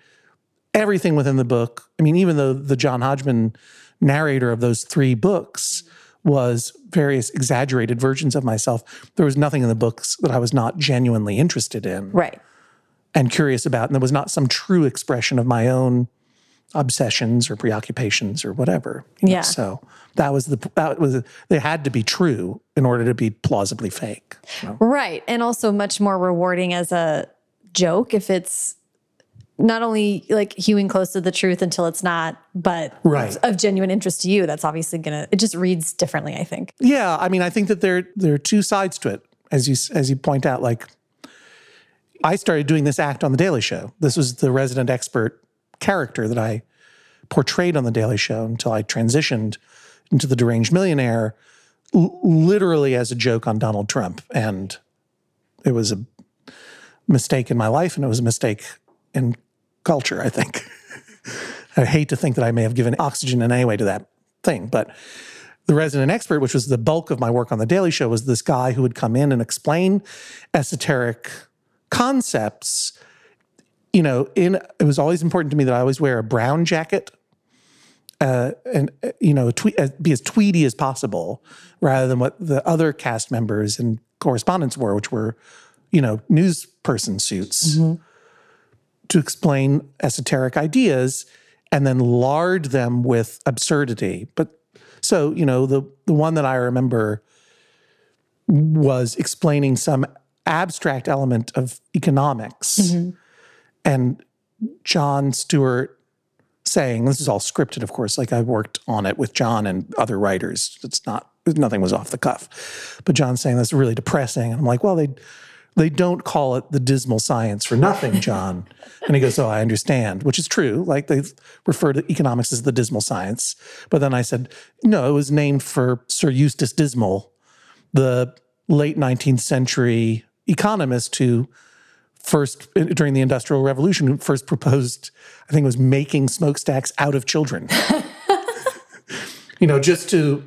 everything within the book. I mean, even though the John Hodgman narrator of those three books was various exaggerated versions of myself, there was nothing in the books that I was not genuinely interested in Right. and curious about. And there was not some true expression of my own obsessions or preoccupations or whatever. you know. Yeah. So that was the, that was, they had to be true in order to be plausibly fake. Right. And also much more rewarding as a joke if it's not only like hewing close to the truth until it's not, but Right. of genuine interest to you. That's obviously gonna it just reads differently, I think. Yeah, I mean, I think that there there are two sides to it, as you as you point out. Like, I started doing this act on the Daily Show. This was the resident expert character that I portrayed on the Daily Show until I transitioned into the deranged millionaire, l- literally as a joke on Donald Trump, and it was a mistake in my life, and it was a mistake in culture. I think. I hate to think that I may have given oxygen in any way to that thing, but the resident expert, which was the bulk of my work on the Daily Show, was this guy who would come in and explain esoteric concepts. You know, in it was always important to me that I always wear a brown jacket, uh, and uh, you know, tweet, uh, be as tweedy as possible, rather than what the other cast members and correspondents wore, which were, you know, news person suits to explain esoteric ideas and then lard them with absurdity. But so, you know, the the one that I remember was explaining some abstract element of economics mm-hmm. and Jon Stewart saying this is all scripted of course like I worked on it with John and other writers. It's not nothing was off the cuff. But John saying that's really depressing. And I'm like well they they don't call it the dismal science for nothing, <laughs> John. and he goes, Oh, I understand, which is true. Like they refer to economics as the dismal science. But then I said, No, it was named for Sir Eustace Dismal, the late 19th century economist who first, during the Industrial Revolution, who first proposed, I think it was making smokestacks out of children. <laughs> you know, just to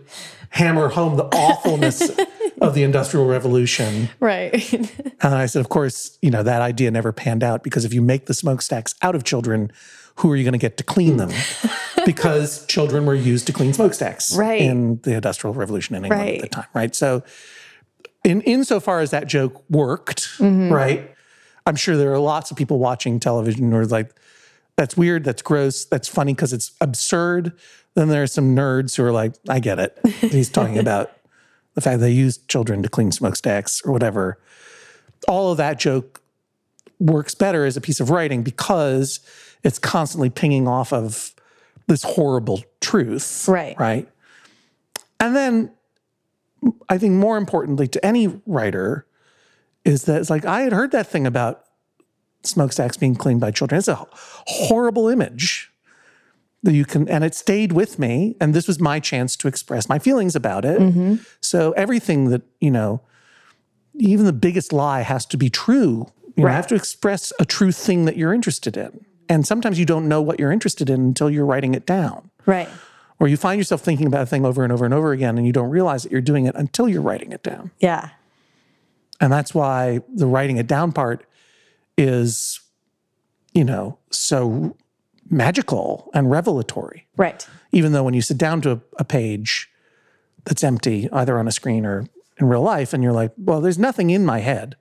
hammer home the awfulness <laughs> of the Industrial Revolution. Right. <laughs> And I said, of course, you know, that idea never panned out because if you make the smokestacks out of children, who are you going to get to clean them? <laughs> because children were used to clean smokestacks Right. in the Industrial Revolution in England at the time, right? So, in insofar as that joke worked, Mm-hmm. right? I'm sure there are lots of people watching television who are like, that's weird, that's gross, that's funny because it's absurd. Then there are some nerds who are like, I get it. He's talking <laughs> about the fact they used children to clean smokestacks or whatever. All of that joke works better as a piece of writing because it's constantly pinging off of this horrible truth. Right. Right. And then I think more importantly to any writer is that it's like I had heard that thing about smokestacks being cleaned by children. It's a horrible image you can, and it stayed with me. And this was my chance to express my feelings about it. Mm-hmm. So everything that, you know, even the biggest lie has to be true. You know, have to express a true thing that you're interested in. and sometimes you don't know what you're interested in until you're writing it down. Right. Or you find yourself thinking about a thing over and over and over again and you don't realize that you're doing it until you're writing it down. Yeah. And that's why the writing it down part is, you know, so magical and revelatory. Right. Even though when you sit down to a, a page that's empty, either on a screen or in real life, and you're like, well, there's nothing in my head.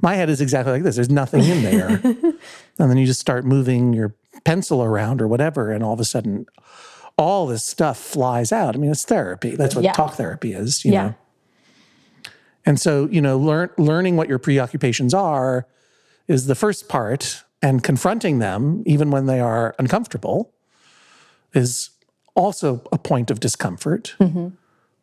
My head is exactly like this. There's nothing in there. <laughs> and then you just start moving your pencil around or whatever, and all of a sudden, all this stuff flies out. I mean, it's therapy. That's what Yeah. talk therapy is, you Yeah. know. And so, you know, learn, learning what your preoccupations are is the first part, and confronting them, even when they are uncomfortable, is also a point of discomfort. Mm-hmm.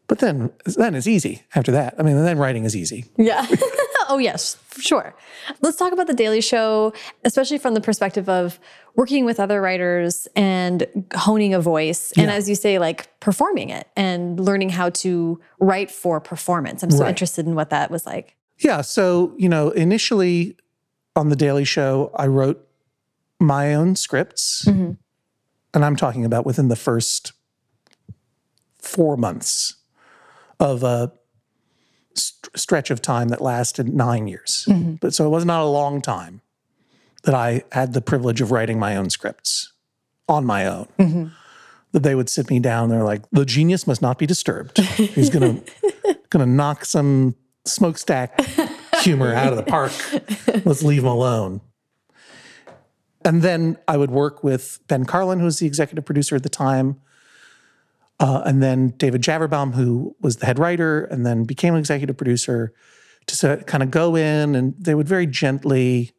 But then, then it's easy after that. I mean, then writing is easy. Yeah. <laughs> oh, yes, sure. Let's talk about The Daily Show, especially from the perspective of working with other writers and honing a voice. And Yeah. as you say, like performing it and learning how to write for performance. I'm so Right. interested in what that was like. Yeah. So, you know, initially on The Daily Show, I wrote my own scripts. Mm-hmm. And I'm talking about within the first four months of a st- stretch of time that lasted nine years. Mm-hmm. But so it was not a long time that I had the privilege of writing my own scripts on my own. Mm-hmm. That they would sit me down. They're like, the genius must not be disturbed. He's gonna <laughs> gonna knock some smokestack humor out of the park. <laughs> Let's leave him alone. And then I would work with Ben Karlin, who was the executive producer at the time, uh, and then David Javerbaum, who was the head writer and then became an executive producer, to kind of go in and they would very gently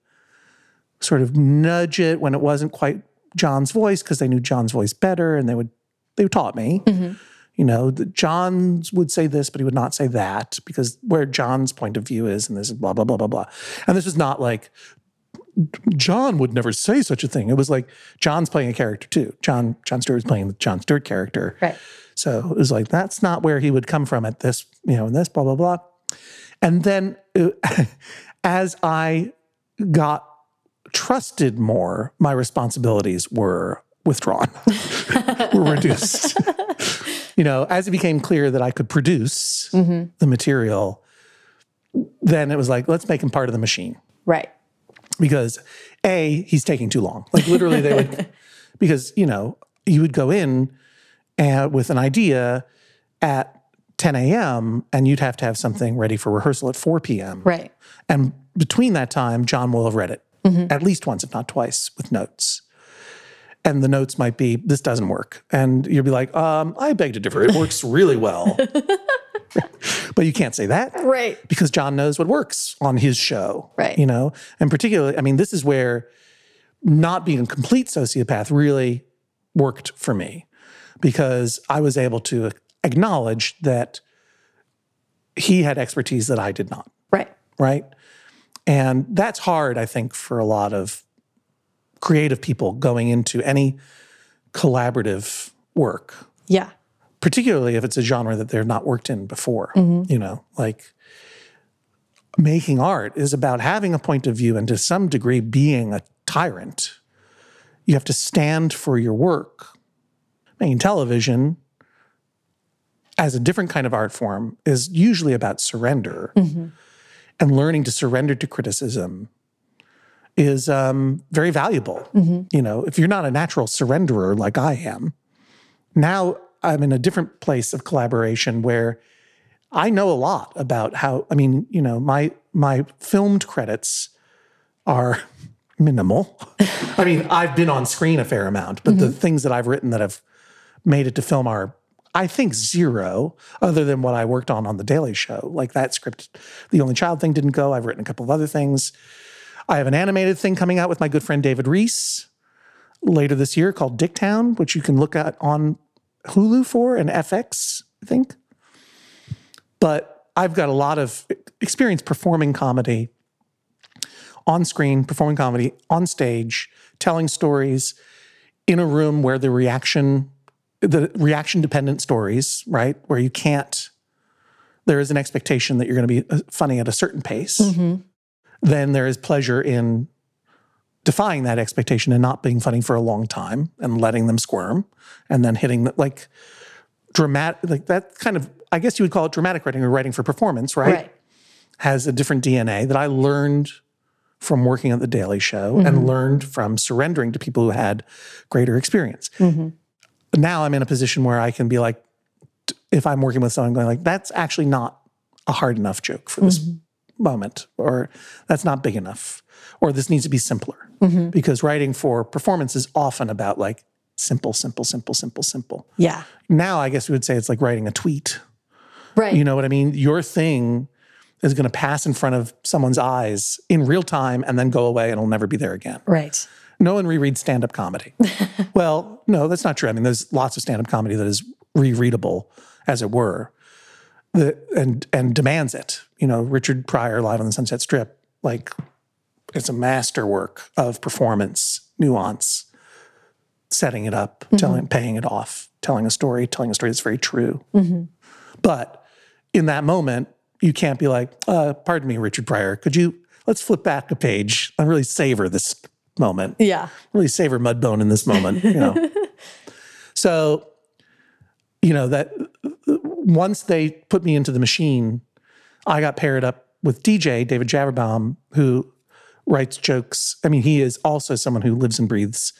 sort of nudge it when it wasn't quite John's voice because they knew John's voice better, and they would they taught me. You know, John would say this, but he would not say that because where John's point of view is, and this is blah blah blah blah blah. And this was not like John would never say such a thing. It was like John's playing a character too. John Jon Stewart was playing the Jon Stewart character. Right. So it was like that's not where he would come from at this, you know, and this blah blah blah. And then uh, <laughs> as I got trusted more, my responsibilities were withdrawn, <laughs> <laughs> were reduced. You know, as it became clear that I could produce mm-hmm. the material, then it was like, let's make him part of the machine. Right. because a he's taking too long. Like literally they would <laughs> because you know you would go in and with an idea at 10 a.m and you'd have to have something ready for rehearsal at 4 p.m Right. and between that time john will have read it mm-hmm. at least once if not twice with notes and the notes might be this doesn't work and you'll be like um, i beg to differ it works really well <laughs> but you can't say that Right. because John knows what works on his show. Right. You know, and particularly, I mean, this is where not being a complete sociopath really worked for me because I was able to acknowledge that he had expertise that I did not. Right. Right. And that's hard, I think, for a lot of creative people going into any collaborative work Yeah. particularly if it's a genre that they've not worked in before. Mm-hmm. You know, like making art is about having a point of view and to some degree being a tyrant. You have to stand for your work. Making television as a different kind of art form is usually about surrender. Mm-hmm. And learning to surrender to criticism is um, very valuable. You know, if you're not a natural surrenderer like I am, now I'm in a different place of collaboration where I know a lot about how I mean, you know, my my filmed credits are <laughs> minimal. I mean, I've been on screen a fair amount, but the things that I've written that have made it to film are I think zero, other than what I worked on on the Daily Show. Like that script, the only child thing didn't go. I've written a couple of other things. I have an animated thing coming out with my good friend David Rees later this year called Dicktown, which you can look at on Hulu for and FX, I think. But I've got a lot of experience performing comedy on screen, performing comedy on stage, telling stories in a room where the reaction, the reaction dependent stories, right? Where you can't, there is an expectation that you're going to be uh, funny at a certain pace. Then there is pleasure in defying that expectation and not being funny for a long time and letting them squirm and then hitting the, like dramatic like that kind of I guess you would call it dramatic writing or writing for performance, right? Right. Has a different DNA that I learned from working at the Daily Show and mm-hmm. learned from surrendering to people who had greater experience. Mm-hmm. Now I'm in a position where I can be like, if I'm working with someone going like, that's actually not a hard enough joke for this mm-hmm. Moment, or that's not big enough, or this needs to be simpler. Mm-hmm. Because writing for performance is often about like simple, simple, simple, simple, simple. Yeah. Now I guess we would say it's like writing a tweet. Right. You know what I mean? Your thing is going to pass in front of someone's eyes in real time and then go away and it'll never be there again. right. No one rereads stand up comedy. <laughs> well, no, that's not true. I mean, there's lots of stand up comedy that is rereadable, as it were, the, and and demands it. You know, Richard Pryor live on the Sunset Strip, like it's a masterwork of performance, nuance, setting it up, telling, paying it off, telling a story, telling a story that's very true. But in that moment, you can't be like, uh, pardon me, Richard Pryor, could you let's flip back a page and really savor this moment Yeah. really savor Mudbone in this moment, you know. <laughs> so, you know, that once they put me into the machine, I got paired up with DJ, David Javerbaum, who writes jokes. I mean, he is also someone who lives and breathes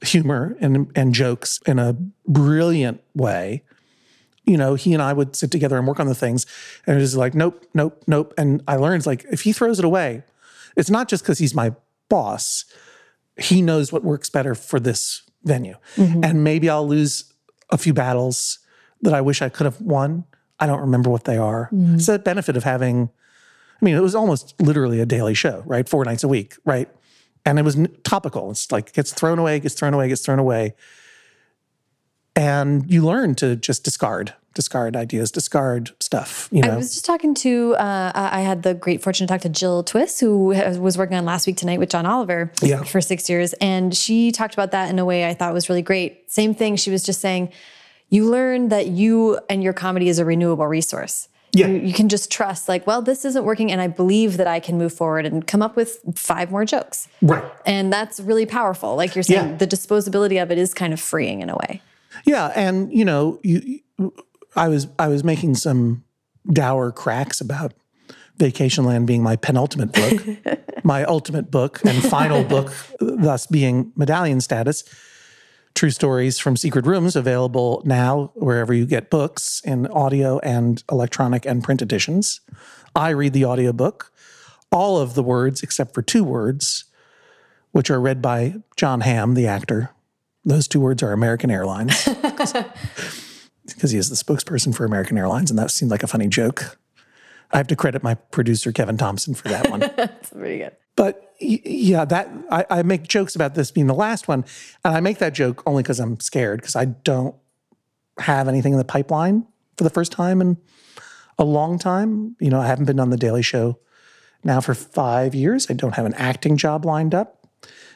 humor and, and jokes in a brilliant way. You know, he and I would sit together and work on the things, and it was like, nope, nope, nope. And I learned like if he throws it away, it's not just because he's my boss. He knows what works better for this venue. Mm-hmm. And maybe I'll lose a few battles that I wish I could have won. I don't remember what they are. It's the benefit of having, I mean, it was almost literally a daily show, right? Four nights a week, right? And it was topical. It's like gets thrown away, gets thrown away, gets thrown away. And you learn to just discard, discard ideas, discard stuff, you know, I was just talking to, uh, I I had the great fortune to talk to Jill Twiss, who was working on Last Week Tonight with John Oliver Yeah. for six years. And she talked about that in a way I thought was really great. Same thing. She was just saying, you learn that you and your comedy is a renewable resource. Yeah. You, you can just trust, like, well, this isn't working, and I believe that I can move forward and come up with five more jokes. right. And that's really powerful. Like you're saying, Yeah. the disposability of it is kind of freeing in a way. Yeah, and you know, you, I was I was making some dour cracks about Vacationland being my penultimate book, <laughs> my ultimate book and final book, thus being medallion status. True stories from secret rooms available now wherever you get books in audio and electronic and print editions. I read the audiobook. All of the words except for two words, which are read by Jon Hamm, the actor. Those two words are American Airlines <laughs> because he is the spokesperson for American Airlines, and that seemed like a funny joke. I have to credit my producer Kevin Thompson for that one. <laughs> That's pretty good. But yeah, that I, I make jokes about this being the last one, and I make that joke only because I'm scared because I don't have anything in the pipeline for the first time in a long time. You know, I haven't been on the Daily Show now for five years. I don't have an acting job lined up.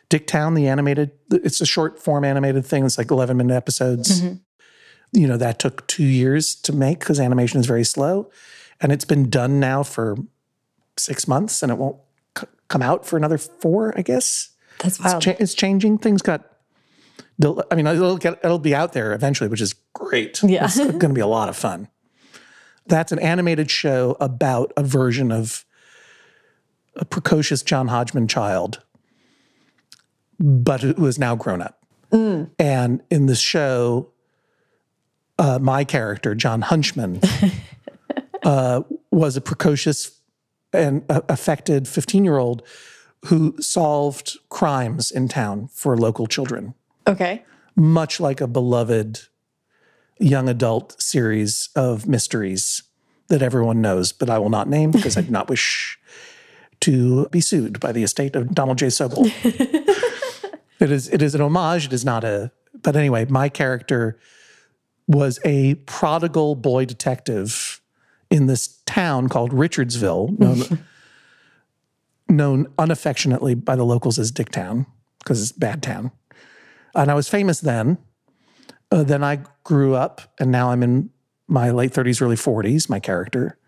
Dicktown, the animated, it's a short form animated thing. It's like 11 minute episodes. Mm-hmm. You know, that took two years to make because animation is very slow. And it's been done now for six months and it won't come out for another four, I guess. That's It's, wild. cha- it's changing. Things got, I mean, it'll, get, it'll be out there eventually, which is great. Yeah. It's going to be a lot of fun. That's an animated show about a version of a precocious John Hodgman child, but who is now grown up. And in this show, uh, my character, John Hunchman, <laughs> uh, was a precocious and uh, affected 15 year old who solved crimes in town for local children, Okay. much like a beloved young adult series of mysteries that everyone knows, but I will not name because I do not wish to be sued by the estate of Donald J. Sobol. <laughs> it is it is an homage. It is not a. But anyway, my character was a prodigal boy detective in this town called Richardsville, known, <laughs> known unaffectionately by the locals as Dicktown because it's bad town. And I was famous then. Uh, then I grew up, and now I'm in my late 30s, early 40s, my character.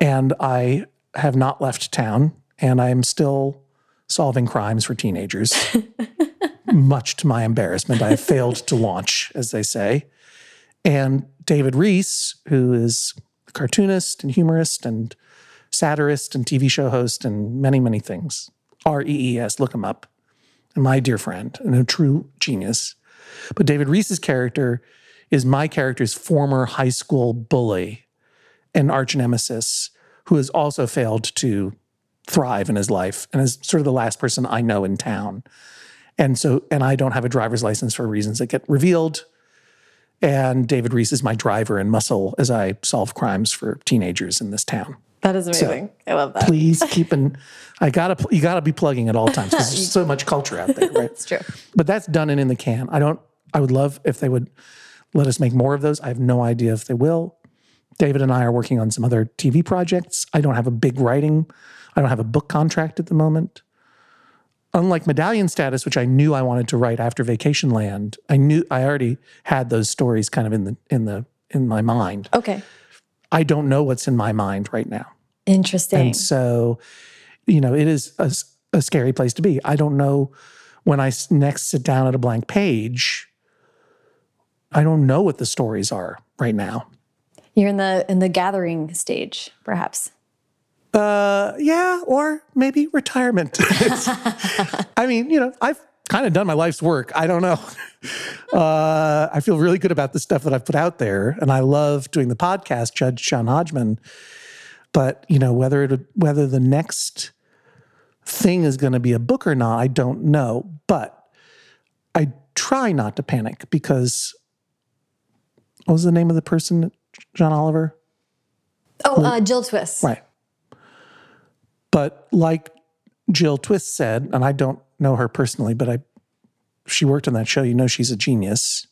And I have not left town, and I am still solving crimes for teenagers. <laughs> Much to my embarrassment, I have failed to launch, as they say. And David Rees, who is cartoonist and humorist and satirist and TV show host and many, many things. R E E S, look him up. And my dear friend and a true genius. But David Rees's character is my character's former high school bully and arch nemesis who has also failed to thrive in his life and is sort of the last person I know in town. And so, and I don't have a driver's license for reasons that get revealed. And David Rees is my driver and muscle as I solve crimes for teenagers in this town. That is amazing. So, I love that. Please <laughs> keep in. I gotta. You gotta be plugging at all times because there's <laughs> so much culture out there, right? It's true. But that's done and in the can. I don't. I would love if they would let us make more of those. I have no idea if they will. David and I are working on some other TV projects. I don't have a big writing. I don't have a book contract at the moment. Unlike Medallion Status, which I knew I wanted to write after Vacationland, I knew I already had those stories kind of in the in the in my mind. Okay. I don't know what's in my mind right now. Interesting. And so, you know, it is a, a scary place to be. I don't know when I next sit down at a blank page. I don't know what the stories are right now. You're in the in the gathering stage, perhaps. Uh, yeah, or maybe retirement. <laughs> <laughs> I mean, you know, I've kind of done my life's work. I don't know. <laughs> Uh, I feel really good about the stuff that I've put out there, and I love doing the podcast, Judge John Hodgman. But you know whether it whether the next thing is going to be a book or not, I don't know. But I try not to panic because what was the name of the person, John Oliver? Oh, uh, Jill Twiss. Right. But like Jill Twiss said, and I don't know her personally, but I she worked on that show. You know, she's a genius.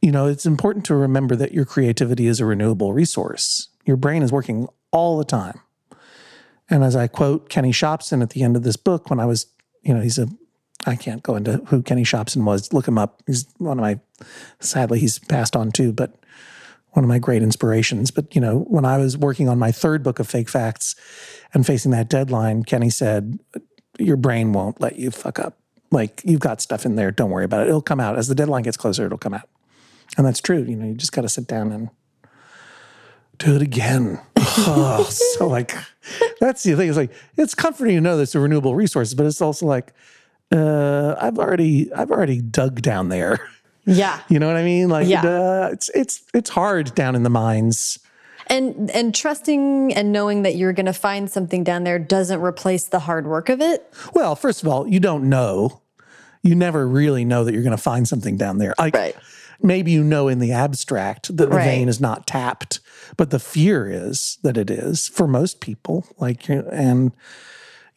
You know, it's important to remember that your creativity is a renewable resource your brain is working all the time. And as I quote Kenny Shopsin at the end of this book, when I was, you know, he's a, I can't go into who Kenny Shopsin was. Look him up. He's one of my, sadly, he's passed on too, but one of my great inspirations. But, you know, when I was working on my third book of fake facts and facing that deadline, Kenny said, Your brain won't let you fuck up. Like, you've got stuff in there. Don't worry about it. It'll come out. As the deadline gets closer, it'll come out. And that's true. You know, you just got to sit down and do it again. oh, <laughs> so like that's the thing. It's like it's comforting to know that it's a renewable resource, but it's also like uh, I've already I've already dug down there. Yeah, you know what I mean. Like yeah. Uh, it's it's it's hard down in the mines. And and trusting and knowing that you're going to find something down there doesn't replace the hard work of it. Well, first of all, you don't know. You never really know that you're going to find something down there. Like, right maybe you know in the abstract that the right. vein is not tapped, but the fear is that it is for most people. Like, and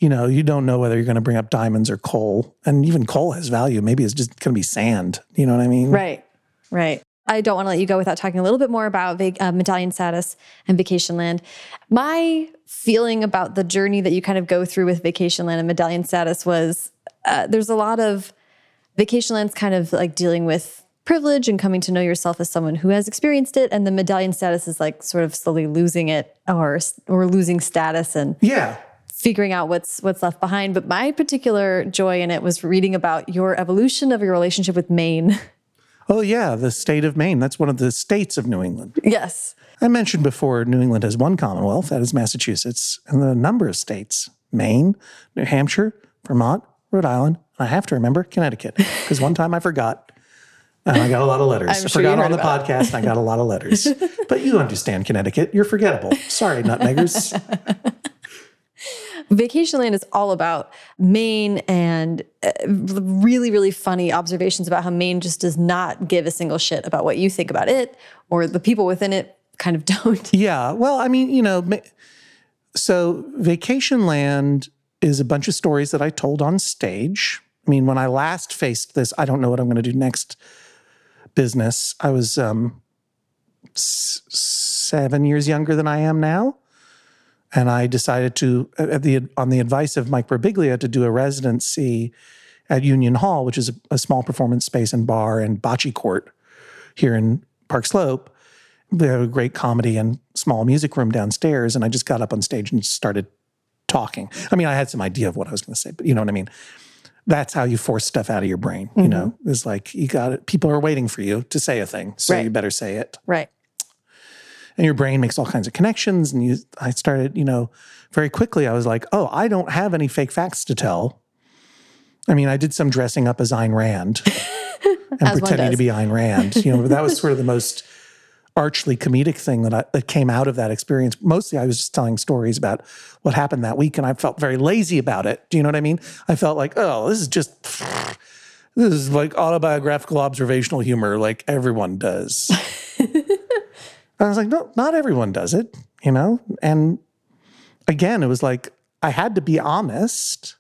you know, you don't know whether you're going to bring up diamonds or coal, and even coal has value. Maybe it's just going to be sand. You know what I mean? Right. Right. I don't want to let you go without talking a little bit more about uh, Medallion Status and Vacationland. My feeling about the journey that you kind of go through with Vacationland and Medallion Status was uh, there's a lot of Vacationland's kind of like dealing with privilege and coming to know yourself as someone who has experienced it and the medallion status is like sort of slowly losing it or or losing status and yeah figuring out what's what's left behind but my particular joy in it was reading about your evolution of your relationship with Maine <laughs> oh yeah the state of Maine that's one of the states of New England yes I mentioned before New England has one commonwealth that is Massachusetts and a number of states Maine New Hampshire Vermont Rhode Island I have to remember Connecticut because one time I forgot and I got a lot of letters. <laughs> I forgot on the podcast. And I got a lot of letters. <laughs> but you understand Connecticut. You're forgettable. Sorry, nutmeggers. Vacationland is all about Maine and uh, really, really funny observations about how Maine just does not give a single shit about what you think about it or the people within it kind of <laughs> don't. Yeah. Well, I mean, you know, so Vacationland is a bunch of stories that I told on stage. I mean, when I last faced this, I don't know what I'm going to do next business. I was um, seven years younger than I am now. And I decided to, at the, on the advice of Mike Birbiglia, to do a residency at Union Hall, which is a, a small performance space and bar and bocce court here in Park Slope. They have a great comedy and small music room downstairs. And I just got up on stage and started talking. I mean, I had some idea of what I was going to say, but you know what I mean? That's how you force stuff out of your brain, you mm-hmm. know? It's like you got it. People are waiting for you to say a thing, so Right. you better say it. Right. And your brain makes all kinds of connections. And you, I started, you know, very quickly, I was like, oh, I don't have any fake facts to tell. I mean, I did some dressing up as Ayn Rand <laughs> and As pretending to be Ayn Rand. You know, that was sort of the <laughs> most archly comedic thing that I, that came out of that experience. Mostly, I was just telling stories about what happened that week, and I felt very lazy about it. Do you know what I mean? I felt like, oh, this is just this is like autobiographical observational humor, like everyone does. <laughs> I was like, no, not everyone does it, you know? And again, it was like I had to be honest,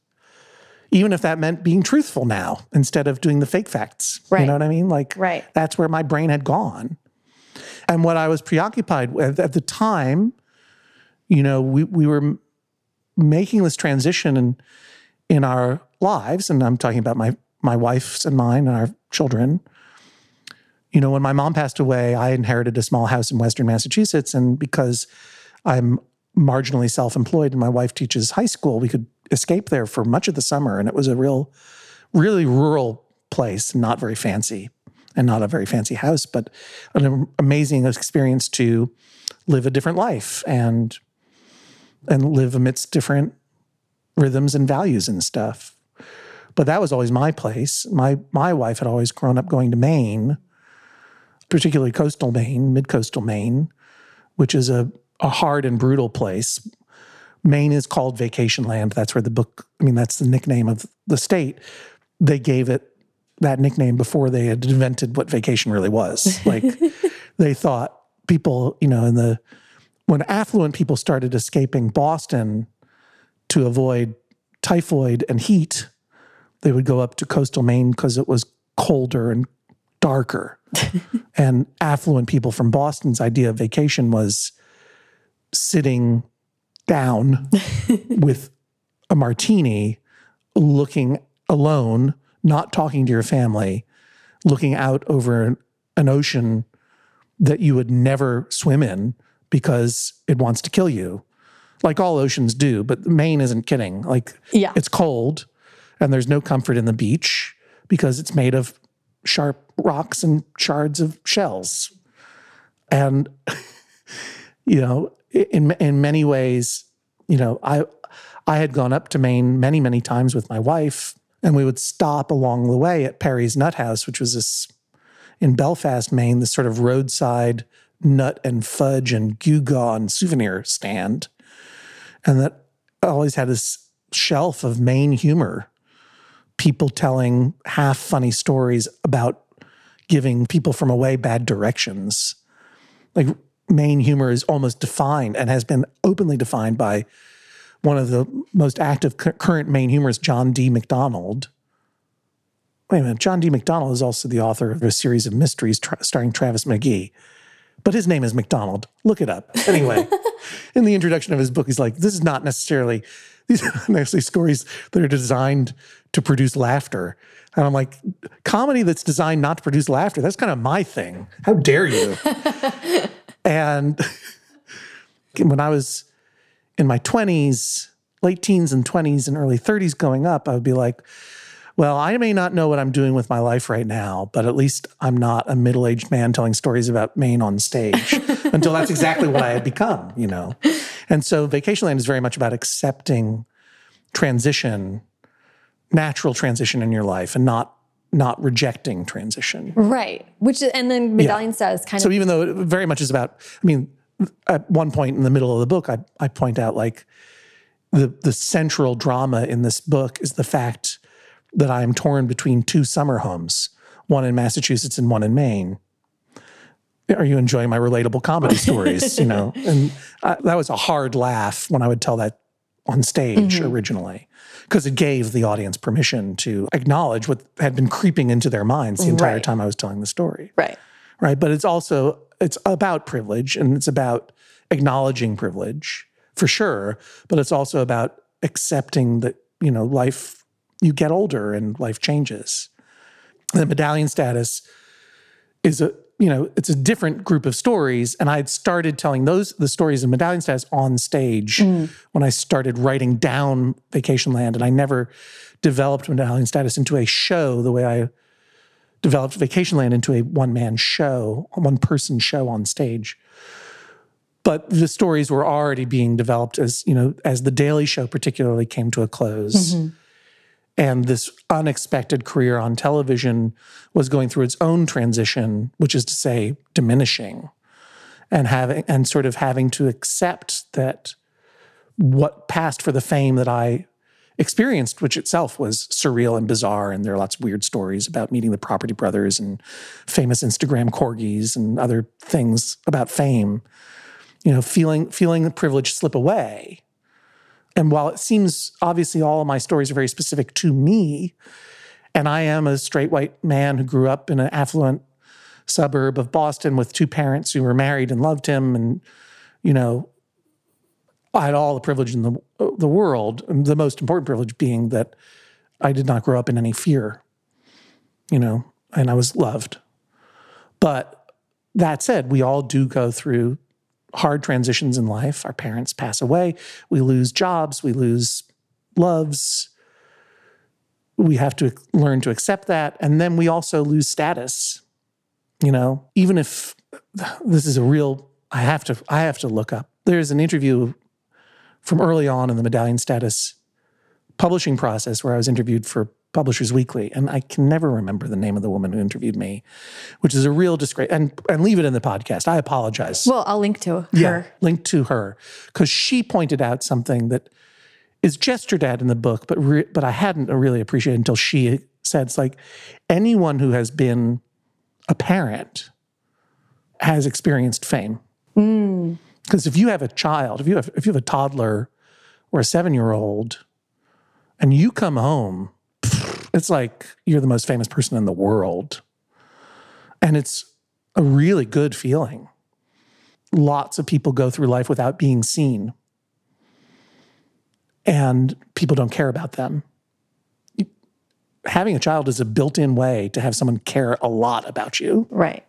even if that meant being truthful now instead of doing the fake facts. You know what I mean? Like Right. that's where my brain had gone. And what I was preoccupied with at the time, you know, we, we were making this transition in, in our lives, and I'm talking about my my wife's and mine and our children. You know, when my mom passed away, I inherited a small house in Western Massachusetts, and because I'm marginally self-employed and my wife teaches high school, we could escape there for much of the summer, and it was a real, really rural place, not very fancy, and not a very fancy house, but an amazing experience to live a different life and and live amidst different rhythms and values and stuff. But that was always my place. My my wife had always grown up going to Maine, particularly coastal Maine, mid coastal Maine, which is a, a hard and brutal place. Maine is called Vacationland. That's where the book, I mean, that's the nickname of the state. They gave it that nickname before they had invented what vacation really was. <laughs> Like they thought people, you know, in the when affluent people started escaping Boston to avoid typhoid and heat, they would go up to coastal Maine because it was colder and darker. <laughs> and affluent people from Boston's idea of vacation was sitting down <laughs> with a martini, looking alone, not talking to your family, looking out over an, an ocean that you would never swim in because it wants to kill you. Like all oceans do, but Maine isn't kidding. Like Yeah. it's cold and there's no comfort in the beach because it's made of sharp rocks and shards of shells. And <laughs> you know, in in many ways, you know, I I had gone up to Maine many many times with my wife, and we would stop along the way at Perry's Nut House, which was this in Belfast, Maine, this sort of roadside nut and fudge and gewgaw and souvenir stand, and that always had this shelf of Maine humor, people telling half funny stories about giving people from away bad directions. Like Maine humor is almost defined and has been openly defined by one of the most active current Maine humorists, John D. McDonald. Wait a minute, John D. McDonald is also the author of a series of mysteries tra- starring Travis McGee. But his name is McDonald. Look it up. Anyway, <laughs> in the introduction of his book, he's like, this is not necessarily, these are not necessarily stories that are designed to produce laughter. And I'm like, comedy that's designed not to produce laughter, that's kind of my thing. How dare you? <laughs> and <laughs> when I was in my 20s, late teens and 20s and early 30s going up, I would be like, well, I may not know what I'm doing with my life right now, but at least I'm not a middle aged man telling stories about Maine on stage <laughs> until that's exactly what I had become, you know? And so Vacationland is very much about accepting transition, natural transition in your life and not not rejecting transition. Right. Which and then Medallion says kind So of So even though it very much is about, I mean, at one point in the middle of the book, I, I point out like the the central drama in this book is the fact that I am torn between two summer homes, one in Massachusetts and one in Maine. Are you enjoying my relatable comedy <laughs> stories? you know, and I, that was a hard laugh when I would tell that on stage mm-hmm. originally because it gave the audience permission to acknowledge what had been creeping into their minds the entire Right. time I was telling the story right. right but it's also it's about privilege and it's about acknowledging privilege for sure but it's also about accepting that you know life you get older and life changes the medallion status is a you know, it's a different group of stories. And I had started telling those the stories of Medallion Status on stage mm. when I started writing down Vacationland. And I never developed Medallion Status into a show the way I developed Vacationland into a one man show, a one person show on stage. But the stories were already being developed as, you know, as the Daily Show particularly came to a close. Mm-hmm. And this unexpected career on television was going through its own transition, which is to say, diminishing and having and sort of having to accept that what passed for the fame that I experienced, which itself was surreal and bizarre. And there are lots of weird stories about meeting the Property Brothers and famous Instagram corgis and other things about fame. You know, feeling feeling the privilege slip away. And while it seems obviously all of my stories are very specific to me, and I am a straight white man who grew up in an affluent suburb of Boston with two parents who were married and loved him, and you know, I had all the privilege in the the world. The most important privilege being that I did not grow up in any fear, you know, and I was loved. But that said, we all do go through hard transitions in life. Our parents pass away, we lose jobs, we lose loves. We have to learn to accept that. And then we also lose status. You know, even if this is a real, I have to, I have to look up. There's an interview from early on in the medallion status publishing process where I was interviewed for Publishers Weekly, and I can never remember the name of the woman who interviewed me, which is a real disgrace. And and leave it in the podcast. I apologize. Well, I'll link to her. yeah, linked to her because she pointed out something that is gestured at in the book, but re- but I hadn't really appreciated until she said it's like anyone who has been a parent has experienced fame. Mm. Because if you have a child, if you have if you have a toddler or a seven year old, and you come home, it's like you're the most famous person in the world, and it's a really good feeling. Lots of people go through life without being seen, and people don't care about them. Having a child is a built in way to have someone care a lot about you. Right.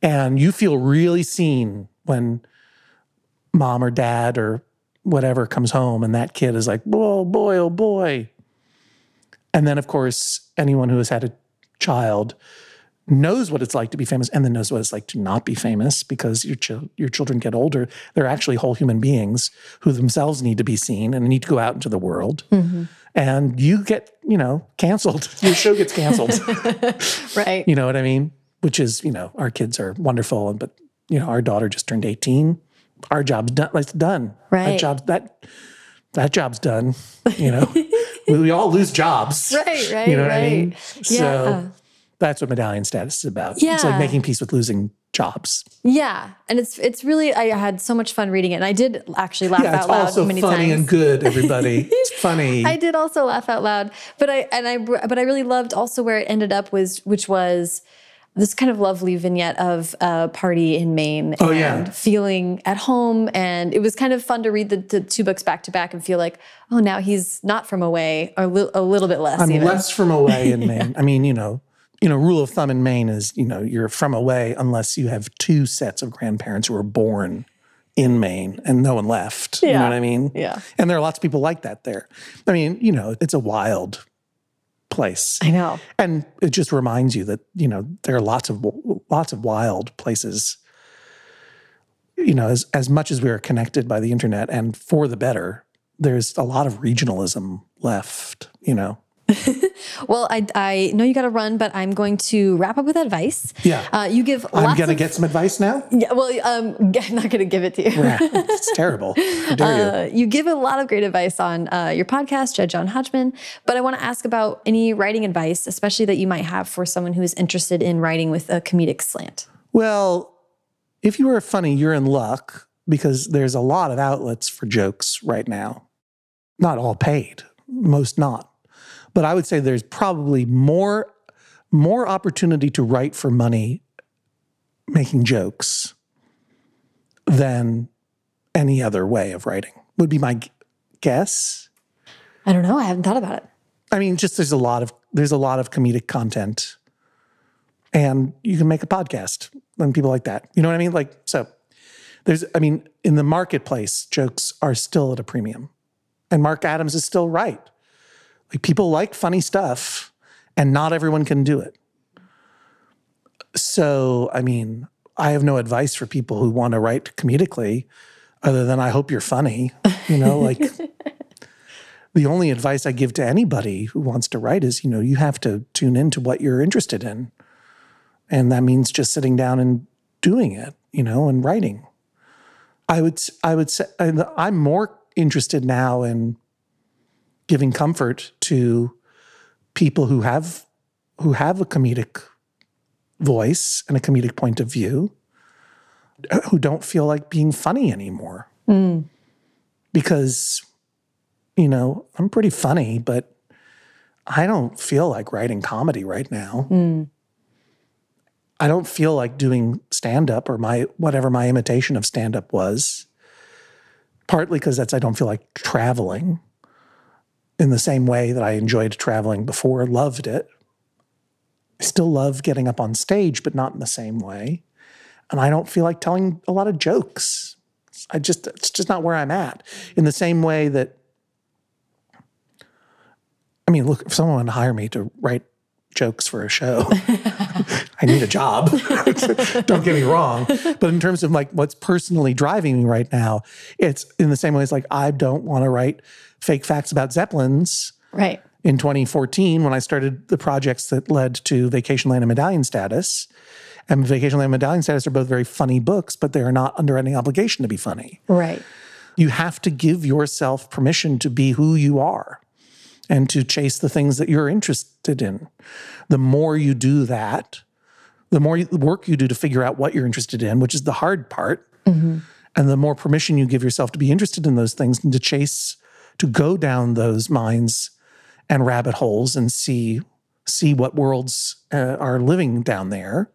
And you feel really seen when mom or dad or whatever comes home and that kid is like, oh boy, oh boy. And then, of course, anyone who has had a child knows what it's like to be famous and then knows what it's like to not be famous because your, chil- your children get older. They're actually whole human beings who themselves need to be seen and need to go out into the world. Mm-hmm. And you get, you know, canceled. <laughs> Your show gets canceled. <laughs> Right. You know what I mean? Which is, you know, our kids are wonderful, and but you know, our daughter just turned eighteen. Our job's done. It's done. Right. That job's that that job's done. You know, <laughs> we, we all lose jobs. Right, <laughs> right, You know what I mean? right. So Yeah. that's what medallion status is about. Yeah. It's like making peace with losing jobs. Yeah, and it's it's really I had so much fun reading it, and I did actually laugh Yeah, out loud also many funny times. and good. Everybody, <laughs> it's funny. I did also laugh out loud, but I and I but I really loved also where it ended up was which was this kind of lovely vignette of a party in Maine Oh, and yeah. feeling at home, and it was kind of fun to read the, the two books back to back and feel like oh now he's not from away or a, li- a little bit less I'm even. less from away in <laughs> Maine. I mean, you know, you know, rule of thumb in Maine is, you know, you're from away unless you have two sets of grandparents who were born in Maine and no one left. You know Yeah. what I mean? Yeah. And there are lots of people like that there. I mean, you know, it's a wild place. I know. And it just reminds you that, you know, there are lots of lots of wild places. You know, as as much as we are connected by the internet and for the better, there's a lot of regionalism left, you know. <laughs> Well, I I know you got to run, but I'm going to wrap up with advice. Yeah. uh, you give. I'm gonna get some advice now. Yeah, well, um, <laughs> I'm not going to give it to you. Yeah, it's terrible. How dare you? Uh, you give a lot of great advice on uh, your podcast, Judge John Hodgman. But I want to ask about any writing advice, especially that you might have for someone who is interested in writing with a comedic slant. Well, if you are funny, you're in luck because there's a lot of outlets for jokes right now. Not all paid, most not. But I would say there's probably more more opportunity to write for money making jokes than any other way of writing. Would be my guess. I don't know. I haven't thought about it. I mean, just there's a lot of there's a lot of comedic content, and you can make a podcast and people like that. You know what I mean? Like, so there's, I mean, in the marketplace, jokes are still at a premium. And Mark Adams is still right. People like funny stuff, and not everyone can do it. So, I mean, I have no advice for people who want to write comedically other than I hope you're funny. You know, like <laughs> the only advice I give to anybody who wants to write is, you know, you have to tune into what you're interested in. And that means just sitting down and doing it, you know, and writing. I would I would say I'm more interested now in giving comfort to people who have who have a comedic voice and a comedic point of view who don't feel like being funny anymore. Mm. Because you know, I'm pretty funny, but I don't feel like writing comedy right now. Mm. I don't feel like doing stand up or my whatever my imitation of stand up was. Partly because that's I don't feel like traveling in the same way that I enjoyed traveling before, loved it. I still love getting up on stage, but not in the same way. And I don't feel like telling a lot of jokes. I just it's just not where I'm at. In the same way that I mean, look, if someone would hire me to write jokes for a show. <laughs> I need a job. <laughs> Don't get me wrong. But in terms of like what's personally driving me right now, it's in the same way as like I don't want to write fake facts about Zeppelins. Right. In 2014, when I started the projects that led to Vacationland and Medallion Status. And Vacationland and Medallion Status are both very funny books, but they are not under any obligation to be funny. Right. You have to give yourself permission to be who you are and to chase the things that you're interested in. The more you do that, the more work you do to figure out what you're interested in, which is the hard part, mm-hmm. and the more permission you give yourself to be interested in those things and to chase, to go down those mines and rabbit holes and see see what worlds uh, are living down there.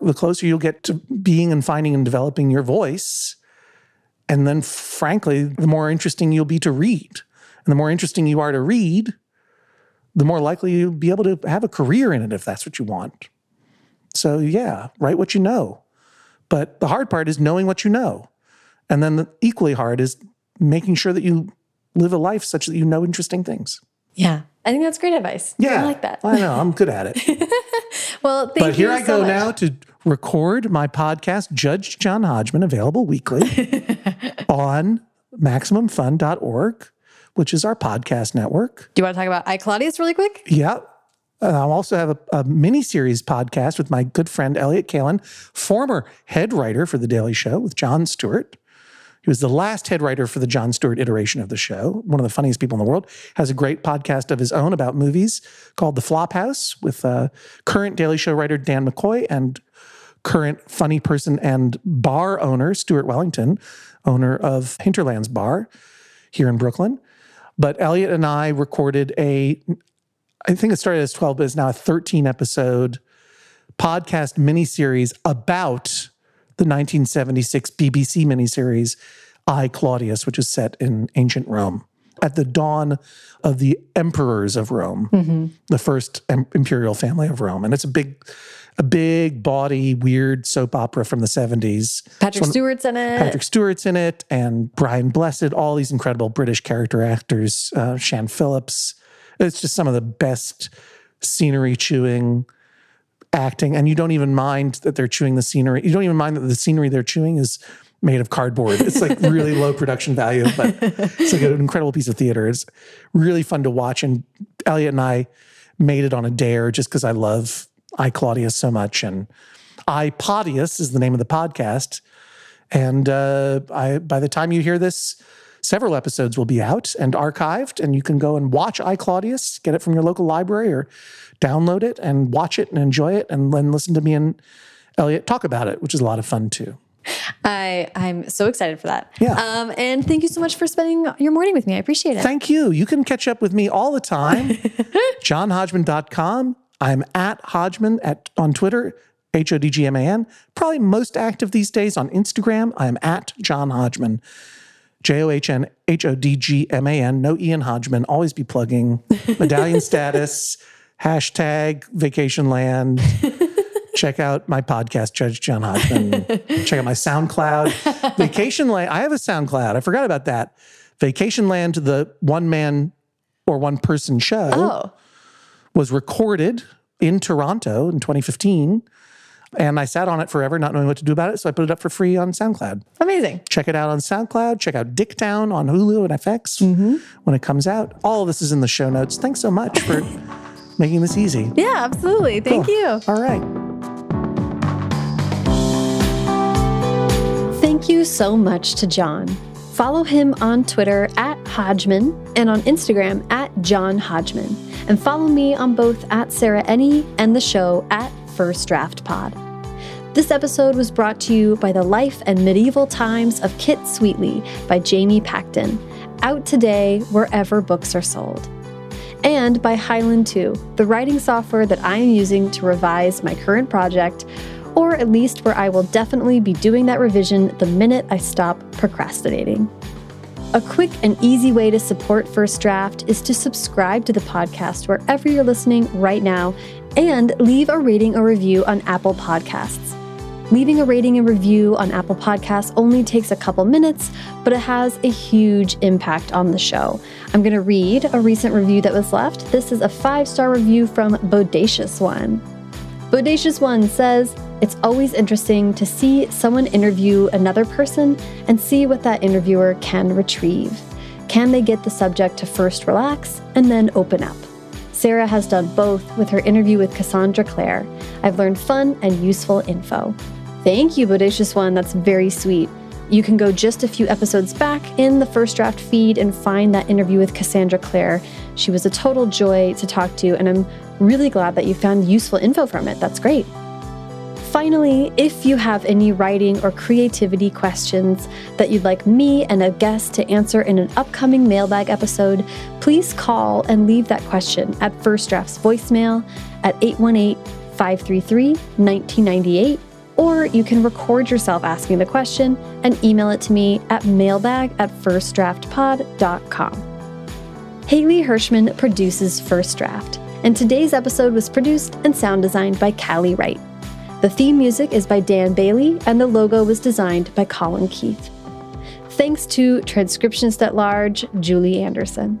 The closer you'll get to being and finding and developing your voice, and then, frankly, the more interesting you'll be to read. And the more interesting you are to read, the more likely you'll be able to have a career in it if that's what you want. So, yeah, write what you know. But the hard part is knowing what you know. And then the equally hard is making sure that you live a life such that you know interesting things. Yeah. I think that's great advice. Yeah. I like that. I know. I'm good at it. <laughs> well, But here I so go much. now to record my podcast, Judge John Hodgman, available weekly <laughs> on MaximumFun.org which is our podcast network. Do you want to talk about I Claudius really quick? Yeah. Uh, I also have a, a mini series podcast with my good friend Elliott Kalan, former head writer for The Daily Show with Jon Stewart. He was the last head writer for the Jon Stewart iteration of the show, one of the funniest people in the world. Has a great podcast of his own about movies called The Flophouse with uh, current Daily Show writer Dan McCoy and current funny person and bar owner Stuart Wellington, owner of Hinterlands Bar here in Brooklyn. But Elliott and I recorded a, I think it started as 12, but it's now a 13 episode podcast miniseries about the 1976 BBC miniseries I Claudius, which is set in ancient Rome at the dawn of the emperors of Rome, mm-hmm. the first imperial family of Rome. And it's a big, a big, body, weird soap opera from the 70s. Patrick so Stewart's in it. Patrick Stewart's in it, and Brian Blessed, all these incredible British character actors, uh, Siân Phillips. It's just some of the best scenery chewing acting. And you don't even mind that they're chewing the scenery. You don't even mind that the scenery they're chewing is made of cardboard. It's like really low production value, but it's like an incredible piece of theater. It's really fun to watch. And Elliott and I made it on a dare just because I love I Claudius so much. And I Podius is the name of the podcast. And uh, I, by the time you hear this, several episodes will be out and archived, and you can go and watch I Claudius, get it from your local library, or download it and watch it and enjoy it, and then listen to me and Elliott talk about it, which is a lot of fun too. I I'm so excited for that. Yeah. Um, and thank you so much for spending your morning with me. I appreciate it. Thank you. You can catch up with me all the time. <laughs> JohnHodgman.com. I'm at Hodgman at on Twitter, H O D G M A N. Probably most active these days on Instagram. I am at John Hodgman. J O H N H O D G M A N. No Ian Hodgman. Always be plugging <laughs> medallion status, hashtag Vacationland. <laughs> check out my podcast, Judge John Hodgman. check out my SoundCloud. <laughs> Vacationland. I have a SoundCloud. I forgot about that. Vacationland, the one man or one person show, Oh, was recorded in Toronto in 2015. And I sat on it forever, not knowing what to do about it. So I put it up for free on SoundCloud. amazing. Check it out on SoundCloud. Check out Dicktown on Hulu and FX mm-hmm. when it comes out. All of this is in the show notes. Thanks so much for <laughs> making this easy. Yeah, absolutely. Thank Cool. you. All right. Thank you so much to John. Follow him on Twitter at Hodgman and on Instagram at John Hodgman. And follow me on both at Sarah Enni and the show at First Draft Pod. This episode was brought to you by The Life and Medieval Times of Kit Sweetly by Jamie Pacton, out today wherever books are sold. And by Highland 2, the writing software that I am using to revise my current project, or at least where I will definitely be doing that revision the minute I stop procrastinating. A quick and easy way to support First Draft is to subscribe to the podcast wherever you're listening right now and leave a rating or review on Apple Podcasts. Leaving a rating and review on Apple Podcasts only takes a couple minutes, but it has a huge impact on the show. I'm going to read a recent review that was left. This is a five star review from Bodacious One. Bodacious One says, It's always interesting to see someone interview another person and see what that interviewer can retrieve. Can they get the subject to first relax and then open up? Sarah has done both with her interview with Cassandra Clare. I've learned fun and useful info. Thank you, Bodacious One. That's very sweet. You can go just a few episodes back in the first draft feed and find that interview with Cassandra Clare. She was a total joy to talk to, and I'm really glad that you found useful info from it. That's great. Finally, if you have any writing or creativity questions that you'd like me and a guest to answer in an upcoming mailbag episode, please call and leave that question at First Draft's voicemail at 818 533 1998, or you can record yourself asking the question and email it to me at mailbag at firstdraftpod.com. Haley Hirschman produces First Draft, and today's episode was produced and sound designed by Callie Wright. The theme music is by Dan Bailey, and the logo was designed by Colin Keith. Thanks to Transcriptionist at Large, Julie Anderson.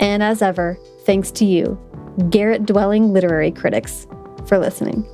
And as ever, thanks to you, Garrett Dwelling Literary Critics, for listening.